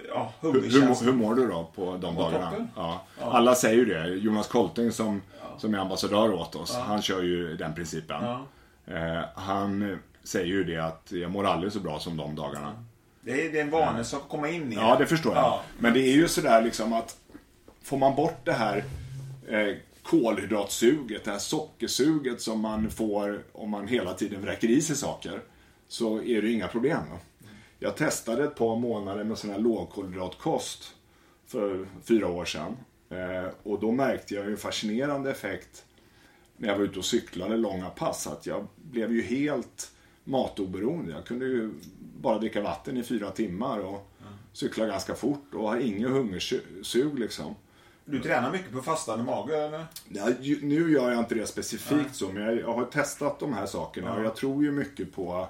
ja. Ja, Hur, hur, mår du då på de På dagarna? toppen. Ja. Alla säger ju det. Jonas Kolting som, som är ambassadör åt oss, han kör ju den principen. Ja. Eh, han säger ju det att jag mår aldrig så bra som de dagarna. Det är, det är en vana som att komma in i. Ja, det förstår jag. Ja. Men det är ju sådär liksom att får man bort det här eh, kolhydratsuget, det här sockersuget som man får om man hela tiden vräker i sig saker, så är det inga problem. va? Jag testade ett par månader med sån här lågkolhydratkost för fyra år sedan. Eh, och då märkte jag en fascinerande effekt när jag var ute och cyklade långa pass. Att jag blev ju helt matoberoende. Jag kunde ju bara dricka vatten i fyra timmar och cykla ganska fort och ha ingen hungersug liksom. Du tränar mycket på fastande mage eller? Ja, nu gör jag inte det specifikt så, men jag, jag har testat de här sakerna och jag tror ju mycket på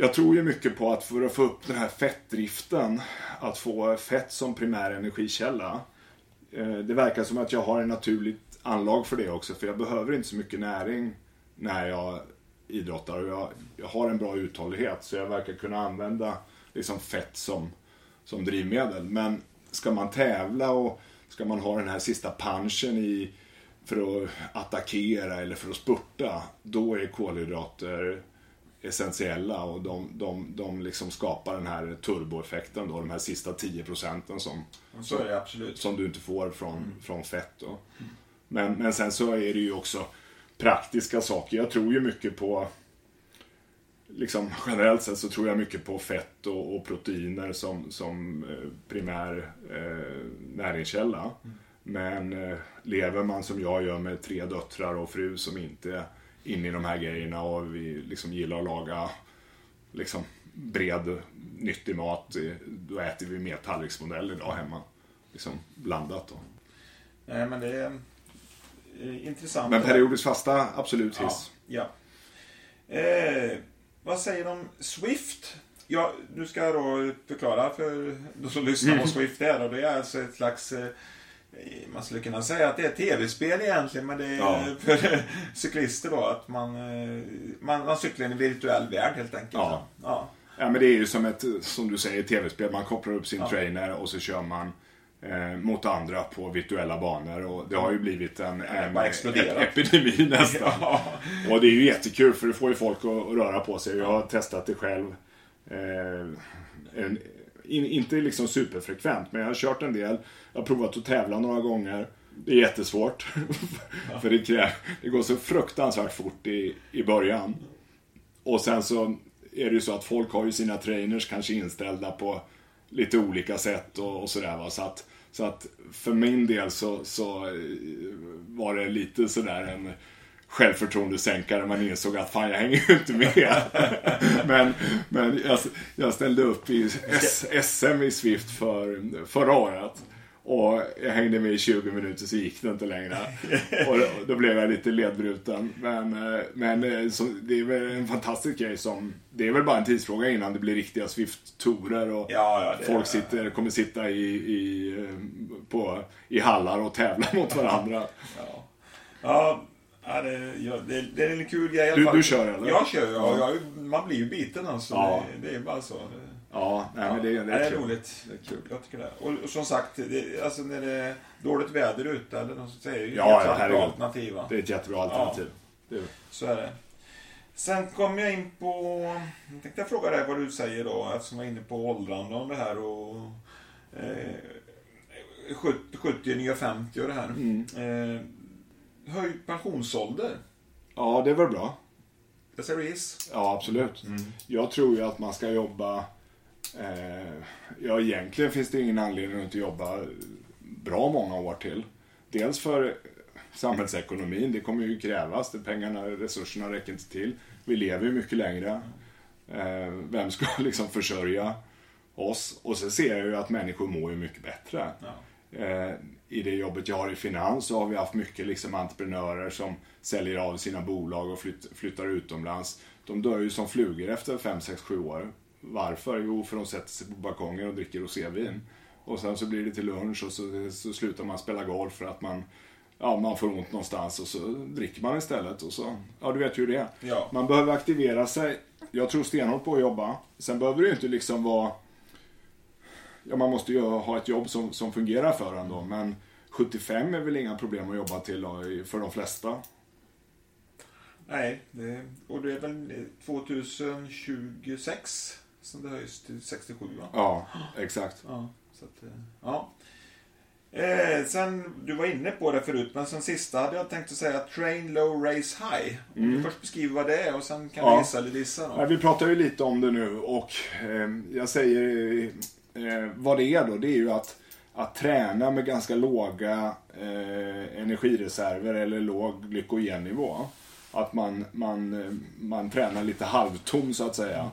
jag tror ju mycket på att för att få upp den här fettdriften, att få fett som primär energikälla. Eh, det verkar som att jag har en naturligt anlag för det också. För jag behöver inte så mycket näring när jag idrottar. Och jag, jag har en bra uthållighet så jag verkar kunna använda liksom fett som, som drivmedel. Men ska man tävla och ska man ha den här sista punchen i för att attackera eller för att spurta, då är kolhydrater essentiella och de, de, de liksom skapar den här turboeffekten då, de här sista 10 procenten som, som du inte får från, från fett. Då. Men, men sen så är det ju också praktiska saker. Jag tror ju mycket på liksom generellt sett så tror jag mycket på fett och, och proteiner som, som eh, primär eh, näringskälla. Men eh, lever man som jag gör med tre döttrar och fru som inte inne i de här grejerna och vi liksom gillar att laga liksom bred, nyttig mat. eh, Då äter vi mer tallriksmodell idag hemma. Liksom blandat då. Nej, men det är eh, intressant. Men periodiskt fasta, absolut hiss. Ja. ja. Eh, vad säger du om Swift? Ja, nu ska jag då förklara för de som lyssnar vad (laughs) Swift är. Och det är alltså ett slags... Man skulle kunna säga att det är tv-spel egentligen, men det är Ja. (laughs) för cyklister då. Att man, eh, man, man cyklar i en virtuell värld helt enkelt. Ja. ja. Ja, men det är ju som ett, som du säger, tv-spel. Man kopplar upp sin Ja. trainer och så kör man eh, mot andra på virtuella banor. Och det har ju blivit en, en epidemi (laughs) nästan. Ja. Och det är ju jättekul för det får ju folk att, att röra på sig. Jag har testat det själv. Eh, en, in, inte liksom superfrekvent, men jag har kört en del. Jag har provat att tävla några gånger. Det är jättesvårt. (laughs) för det, krä, det går så fruktansvärt fort i, i början. Och sen så är det ju så att folk har ju sina trainers kanske inställda på lite olika sätt och, och sådär va. Så att, så att för min del så, så eh, var det lite sådär en självförtroendesänkare. Man insåg att fan jag hänger ju inte med. (laughs) men men jag, jag ställde upp i S, SM i Swift för, förra året. Och jag hängde med i 20 minuter så gick det inte längre. (laughs) Och då, då blev jag lite ledbruten. Men, eh, men eh, så, det är väl en fantastisk grej som... Det är väl bara en tidsfråga innan det blir riktiga Swift-torer och Ja, ja, folk sitter, kommer sitta i, i, eh, på, i hallar och tävla (laughs) mot varandra. Ja, ja, ja, det, det, det är en kul grej Du- du kör, eller? Jag kör, ja. Jag, man blir ju biten alltså. Det, det är bara så. Det, Ja, nej, men det, det, det är är kul. roligt. Det är kul. Jag tycker det. Och, och som sagt, det, alltså när det är dåligt väder ute eller något sånt, så är det ju Ja, ett ja, bra herregud. alternativ. Va? Det är ett jättebra alternativ. Det, Så är det. Sen kom jag in på... Jag tänkte jag fråga dig vad du säger då, eftersom jag är inne på åldrande om det här och... Eh, 70, 70 nya 50 och det här. Mm. Eh, höjd pensionsålder. ja, det är väl bra. Jag säger hiss. Ja, absolut. Jag tror ju att man ska jobba... Eh, ja, egentligen finns det ingen anledning att inte jobba bra många år till. Dels för samhällsekonomin, det kommer ju krävas. Det pengarna, resurserna räcker inte till. Vi lever ju mycket längre. Eh, vem ska (laughs) liksom försörja oss? Och så ser jag ju att människor mår ju mycket bättre. Ja. Eh, I det jobbet jag har i finans så har vi haft mycket liksom entreprenörer som säljer av sina bolag och flytt, flyttar utomlands. De dör ju som flugor efter 5, 6, 7 år. Varför? Jo, för de sätter sig på balkongen och dricker rosévin. Och sen så blir det till lunch och så, så slutar man spela golf för att man, ja, man får ont någonstans och så dricker man istället. Och så, ja, du vet ju hur det är. Ja. Man behöver aktivera sig. Jag tror stenhårt på att jobba. Sen behöver det ju inte liksom vara Ja, man måste ju ha ett jobb som, som fungerar för en då, men 75 är väl inga problem att jobba till för de flesta. Nej, det, och det är väl 2026 som det höjs till 67 va? Ja, exakt. Ja. Så att, eh, ja. Eh, sen, du var inne på det förut, men sen sista hade jag tänkt att säga train low, race high. Om du först beskriver vad det är och sen kan Mm. Ja. du gissa eller dissa. Ja, vi pratar ju lite om det nu och eh, jag säger eh, vad det är då. Det är ju att, att träna med ganska låga eh, energireserver eller låg glykogennivå. Att man, man, eh, man tränar lite halvtom så att säga. Eh,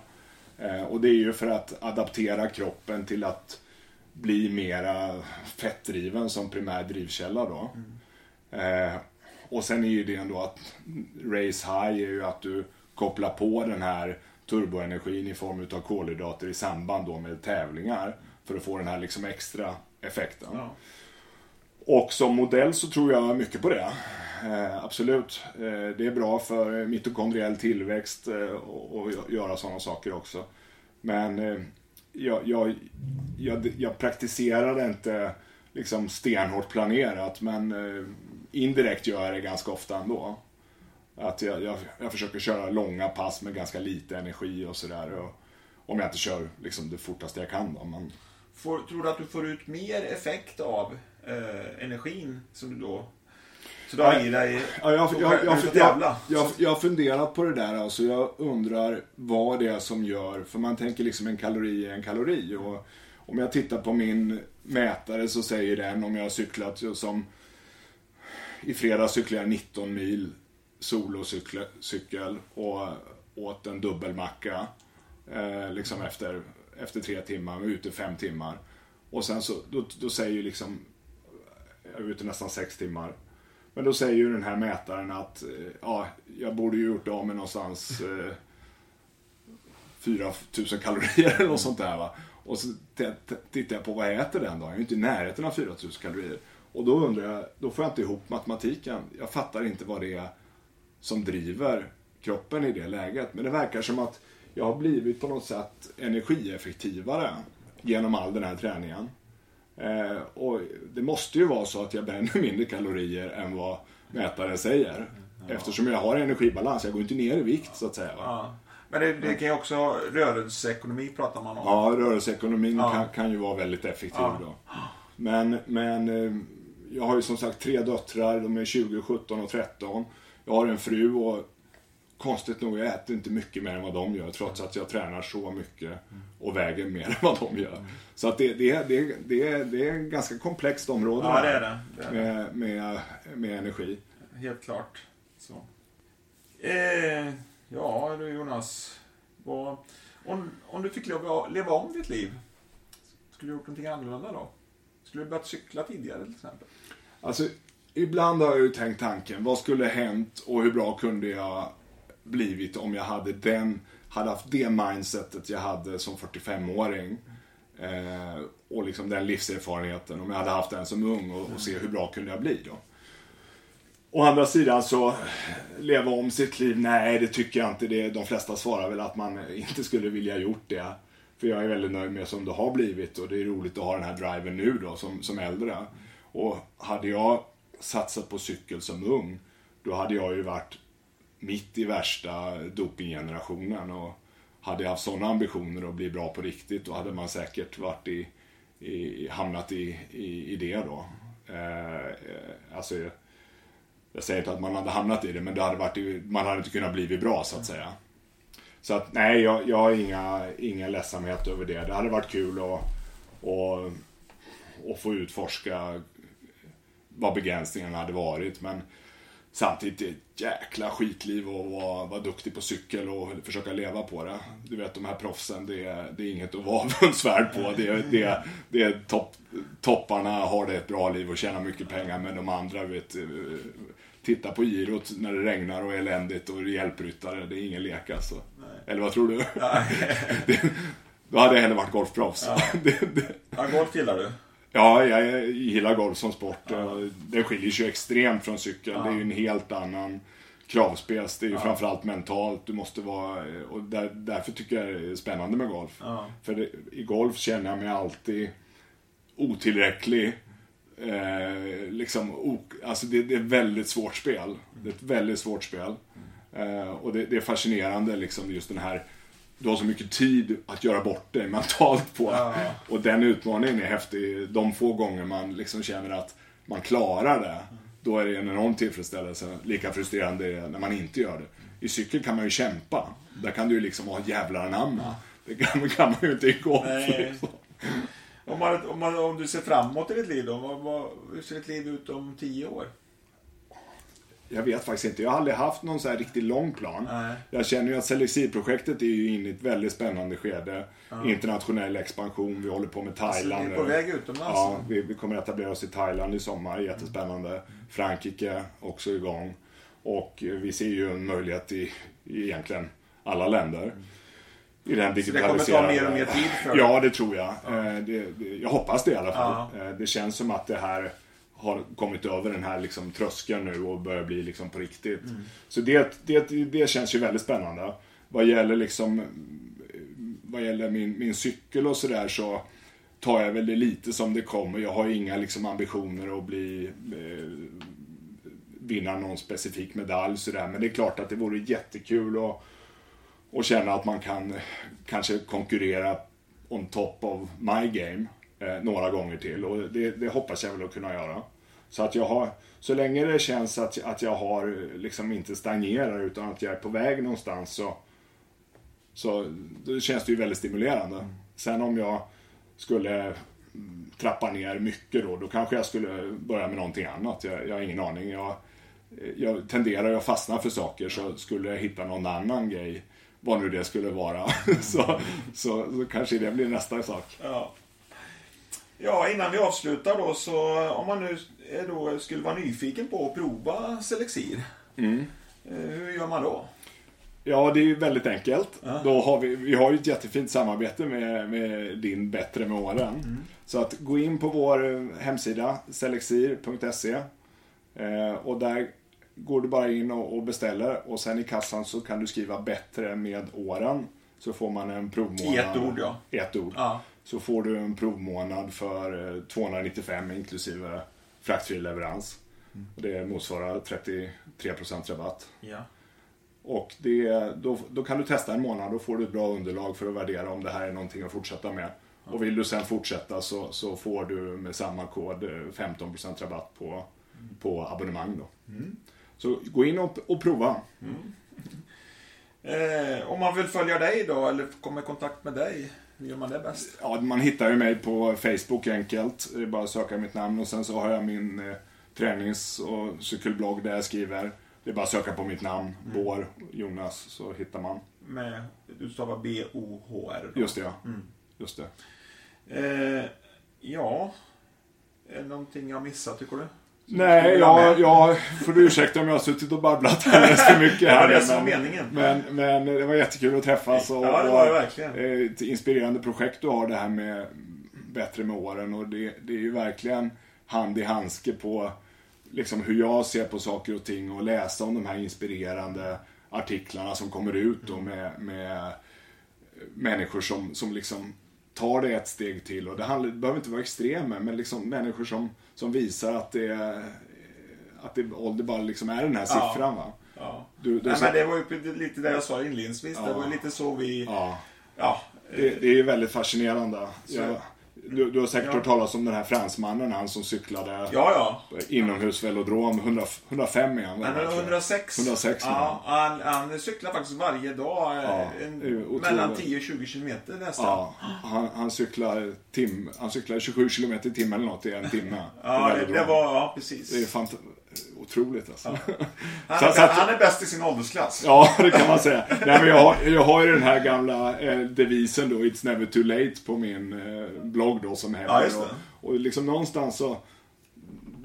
och det är ju för att adaptera kroppen till att bli mera fettdriven som primär drivkälla då. Eh, och sen är ju det ändå att race high är ju att du kopplar på den här turboenergin i form av kolhydrater i samband då med tävlingar för att få den här liksom extra effekten. Ja. Och som modell så tror jag mycket på det. Eh, absolut. Eh, det är bra för mitokondriell tillväxt eh, och, och göra sådana saker också. Men eh, jag, jag, jag, jag praktiserar det inte liksom stenhårt planerat men eh, indirekt gör jag det ganska ofta ändå. Att jag, jag, jag försöker köra långa pass med ganska lite energi och sådär. Om jag inte kör liksom det fortaste jag kan då. Men... Får, tror du att du får ut mer effekt av eh, energin som du då så du har i dig ja, jag, jag, jag, jag, jag, jag har funderat på det där. Alltså, jag undrar vad det är som gör, för man tänker liksom en kalori är en kalori. Och om jag tittar på min mätare så säger den om jag har cyklat som i fredags cyklade jag 19 mil solocykel och åt en dubbelmacka eh, liksom efter, efter tre timmar, ute fem timmar. Och sen så, då, då säger ju liksom, jag är ute nästan sex timmar. Men då säger ju den här mätaren att eh, ja, jag borde ju gjort av med någonstans eh, 4000 kalorier eller något sånt där va. Och så tittar jag på vad jag äter den dagen. Jag är ju inte i närheten av 4000 kalorier. Och då undrar jag, då får jag inte ihop matematiken. Jag fattar inte vad det är som driver kroppen i det läget. Men det verkar som att jag har blivit på något sätt energieffektivare genom all den här träningen. Eh, och det måste ju vara så att jag bränner (laughs) mindre kalorier än vad mätaren säger. Ja. Eftersom jag har energibalans. Jag går inte ner i vikt så att säga. Ja. Men det, det, kan ju också, rörelseekonomi pratar man om. Ja, rörelseekonomin ja. Kan, kan ju vara väldigt effektiv då. Men, men eh, jag har ju som sagt tre döttrar. De är 20, 17 och 13. Jag har en fru och konstigt nog, jag äter inte mycket mer än vad de gör trots att jag tränar så mycket och väger mer än vad de gör. Så att det, det, det, det, det är ett ganska komplext område ja, det är det. det, är med, med, med, energi. Helt klart. Så. Eh, ja du Jonas, vad, om, om du fick leva, leva om ditt liv, skulle du gjort någonting annorlunda då? Skulle du börjat cykla tidigare till exempel? Alltså, ibland har jag ju tänkt tanken, vad skulle hänt och hur bra kunde jag blivit om jag hade den, hade haft det mindsetet jag hade som 45-åring. Eh, och liksom den livserfarenheten, om jag hade haft den som ung och, och se hur bra kunde jag bli då. Å andra sidan så, leva om sitt liv, nej det tycker jag inte. Det, de flesta svarar väl att man inte skulle vilja gjort det. För jag är väldigt nöjd med som det har blivit och det är roligt att ha den här driven nu då som, som äldre. Och hade jag satsat på cykel som ung, då hade jag ju varit mitt i värsta dopinggenerationen och hade jag haft sådana ambitioner att bli bra på riktigt då hade man säkert varit i, i hamnat i, i, i det då. Eh, alltså, jag säger inte att man hade hamnat i det, men det hade varit, man hade inte kunnat bli bra så att säga. Så att nej, jag, jag har inga, inga ledsamhet över det. Det hade varit kul att, att, att få utforska vad begränsningarna hade varit. Men samtidigt är det ett jäkla skitliv att vara, vara duktig på cykel och försöka leva på det. Du vet de här proffsen, det är, det är inget att vara (laughs) avundsvärd på. Det, det, det är topp, topparna har det ett bra liv och tjänar mycket pengar men de andra vet titta på girot när det regnar och är eländigt och hjälpryttare. Det är ingen lek alltså. Nej. Eller vad tror du? (laughs) det, då hade jag hellre varit golfproffs. Ja. (laughs) det, det. ja, golf gillar du? Ja, jag gillar golf som sport. Ja. Det skiljer sig extremt från cykel. Ja. Det är ju en helt annan kravspels. Det är ju ja. framförallt mentalt. Du måste vara... Och där, därför tycker jag det är spännande med golf. Ja. För det, i golf känner jag mig alltid otillräcklig. Eh, liksom, alltså det, det, är ett väldigt svårt spel. Det är ett väldigt svårt spel. Eh, och det, det, är fascinerande liksom just den här du har så mycket tid att göra bort dig mentalt på. Ja. Och den utmaningen är häftig. De få gånger man liksom känner att man klarar det, då är det en enorm tillfredsställelse. Lika frustrerande är det när man inte gör det. I cykel kan man ju kämpa. Där kan du ju liksom ha jävlar anamma. Det kan, (laughs) kan man ju inte i golf. Liksom. Om, man, om, man, om, du ser framåt i ditt liv då, vad, vad, hur ser ditt liv ut om tio år? Jag vet faktiskt inte. Jag har aldrig haft någon så här riktigt lång plan. Nej. Jag känner ju att Selexir-projektet är ju inne i ett väldigt spännande skede. Ja. Internationell expansion. Vi håller på med Thailand. Alltså, vi är på väg utomlands? Ja, vi, vi kommer att etablera oss i Thailand i sommar. Jättespännande. Mm. Frankrike också igång. Och vi ser ju en möjlighet i, i egentligen alla länder. Mm. I den Så det kommer ta mer och mer tid för Ja, det tror jag. Ja. Eh, det, det, jag hoppas det i alla fall. Ja. Eh, det känns som att det här har kommit över den här liksom tröskeln nu och börjar bli liksom på riktigt. Så det, det, det känns ju väldigt spännande. Vad gäller liksom vad gäller min, min cykel och sådär så tar jag väl det lite som det kommer. Jag har inga liksom ambitioner att bli eh, vinna någon specifik medalj sådär. Men det är klart att det vore jättekul att, att känna att man kan kanske konkurrera on top of my game eh, några gånger till. Och det, det, hoppas jag väl att kunna göra. Så att jag har, så länge det känns att, att jag har liksom inte stagnerar utan att jag är på väg någonstans så, så då känns det ju väldigt stimulerande. Sen om jag skulle trappa ner mycket då, då kanske jag skulle börja med någonting annat. Jag, jag har ingen aning. Jag, jag tenderar att fastna för saker så skulle jag hitta någon annan grej, vad nu det skulle vara, (laughs) så, så, så kanske det blir nästa sak. Ja ja, innan vi avslutar då så om man nu då skulle vara nyfiken på att prova Selexir, Mm. eh, hur gör man då? Ja, det är ju väldigt enkelt. Ja. Då har vi, vi har ju ett jättefint samarbete med, med din Bättre med åren. Så att gå in på vår eh, hemsida, selexir.se. Eh, och där går du bara in och, och beställer. Och sen i kassan så kan du skriva Bättre med åren. Så får man en provmånad. I ett ord, ja. Ett ord. Ja. Så får du en provmånad för eh, 295 inklusive fraktfri leverans. Och det motsvarar 33% rabatt. Ja. Och det, då, då kan du testa en månad och får du ett bra underlag för att värdera om det här är någonting att fortsätta med. Och vill du sen fortsätta så, så får du med samma kod eh, 15% rabatt på, på abonnemang. Då. Så gå in och, och prova. (laughs) Eh, om man vill följa dig då eller komma i kontakt med dig, hur gör man det bäst? Ja, man hittar ju mig på Facebook enkelt. Det är bara att söka mitt namn och sen så har jag min eh, tränings och cykelblogg där jag skriver. Det är bara att söka på mitt namn, Bår Jonas, så hittar man. Med, du stavar B-O-H-R. då. Just det, ja. Just det. Eh, ja, är det någonting jag missat tycker du? Nej, jag, jag får du ursäkta om jag har suttit och babblat alldeles (laughs) för mycket här. Det som men, meningen. men, men det var jättekul att träffas. Och, Ja, det var det verkligen. eh, Ett inspirerande projekt du har det här med Bättre med åren och det, det är ju verkligen hand i handske på liksom hur jag ser på saker och ting och läsa om de här inspirerande artiklarna som kommer ut då med, med människor som, som liksom tar det ett steg till. Och det, handlar, det behöver inte vara extremer, men liksom människor som, som visar att det, att det, ålder bara liksom är den här Ja. siffran. Va? Ja. Du, du, Nej, men det var ju lite det jag sa inledningsvis. Det Ja. var lite så vi... ja, Ja. det, det är väldigt fascinerande. Så- Jag, du, du har säkert Ja. hört talas om den här fransmannen, han som cyklade Ja, ja. inomhusvelodrom. 100, 105 är han väl, Han är tror jag. 106. 106 ja, han, han cyklar faktiskt varje dag. eh, en, mellan 10 och 20 kilometer nästan. Han, han, cyklar tim, han cyklar 27 km i timmen eller något i en timme. Ja, det, det var... Ja, precis. Det är fant- otroligt alltså. (laughs) Han, Så- är, så han är bäst i sin åldersklass. Ja, det kan man säga. Nej, men jag, har, jag har ju den här gamla eh, devisen då, It's never too late på min eh, blogg då som heter. Ja. Och, och liksom någonstans så,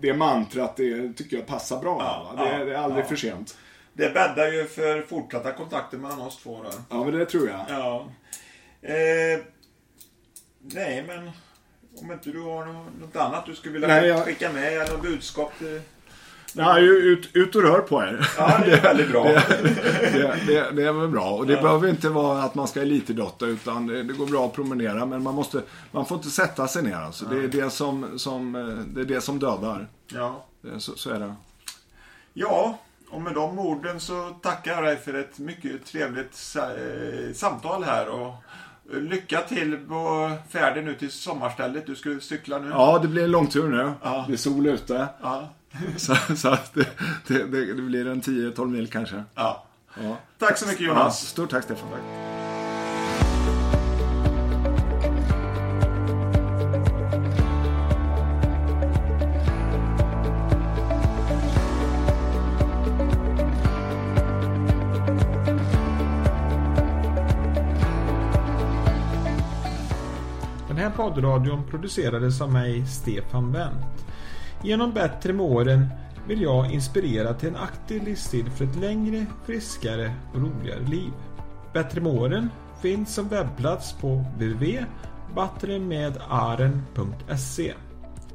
det mantrat det tycker jag passar bra. Ja, det, ja, det är aldrig ja. för sent. Det bäddar ju för fortsatta kontakter mellan oss två där. Ja, men det tror jag. Ja. Eh, nej, men om inte du har nå- något annat du skulle vilja Nej, jag- skicka med eller budskap. Till... Nej, ut, ut och rör på er. Ja, det är (laughs) väldigt bra. det, det, det är väl bra. Och det behöver inte vara att man ska elitidrotta utan det, det går bra att promenera. Men man, måste, man får inte sätta sig ner. Alltså. Det, är det, som, som, eh, det är det som dödar. Ja. Det, så, så är det. ja, och med de orden så tackar jag dig för ett mycket trevligt eh, samtal här. Och lycka till på färden nu till sommarstället. Du ska cykla nu. Ja, det blir en långtur nu. Ja. Det är sol ute. Ja. (laughs) Så, så att det, det, det, blir en 10-12 mil kanske. ja. Ja. Tack så mycket Ja, Jonas. stort tack Stefan. Den här poddradion producerades av mig, Stefan Wendt. Genom Bättre med åren vill jag inspirera till en aktiv livsstil för ett längre, friskare och roligare liv. Bättre med åren finns som webbplats på www.battremedaren.se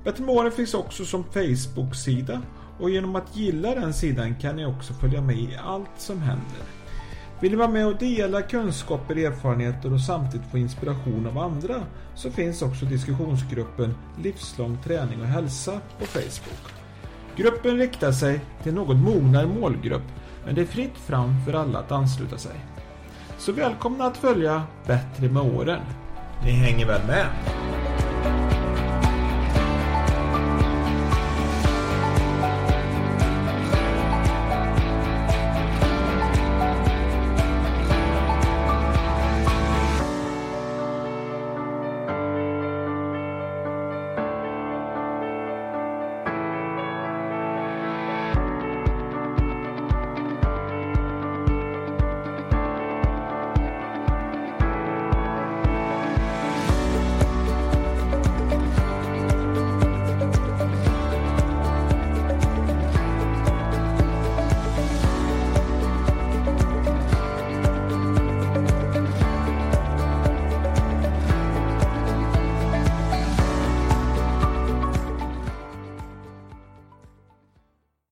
Bättre med åren finns också som Facebook-sida och genom att gilla den sidan kan ni också följa med i allt som händer. Vill du vara med och dela kunskaper, erfarenheter och samtidigt få inspiration av andra så finns också diskussionsgruppen Livslång träning och hälsa på Facebook. Gruppen riktar sig till en något mognare målgrupp men det är fritt fram för alla att ansluta sig. Så välkomna att följa Bättre med åren. Ni hänger väl med?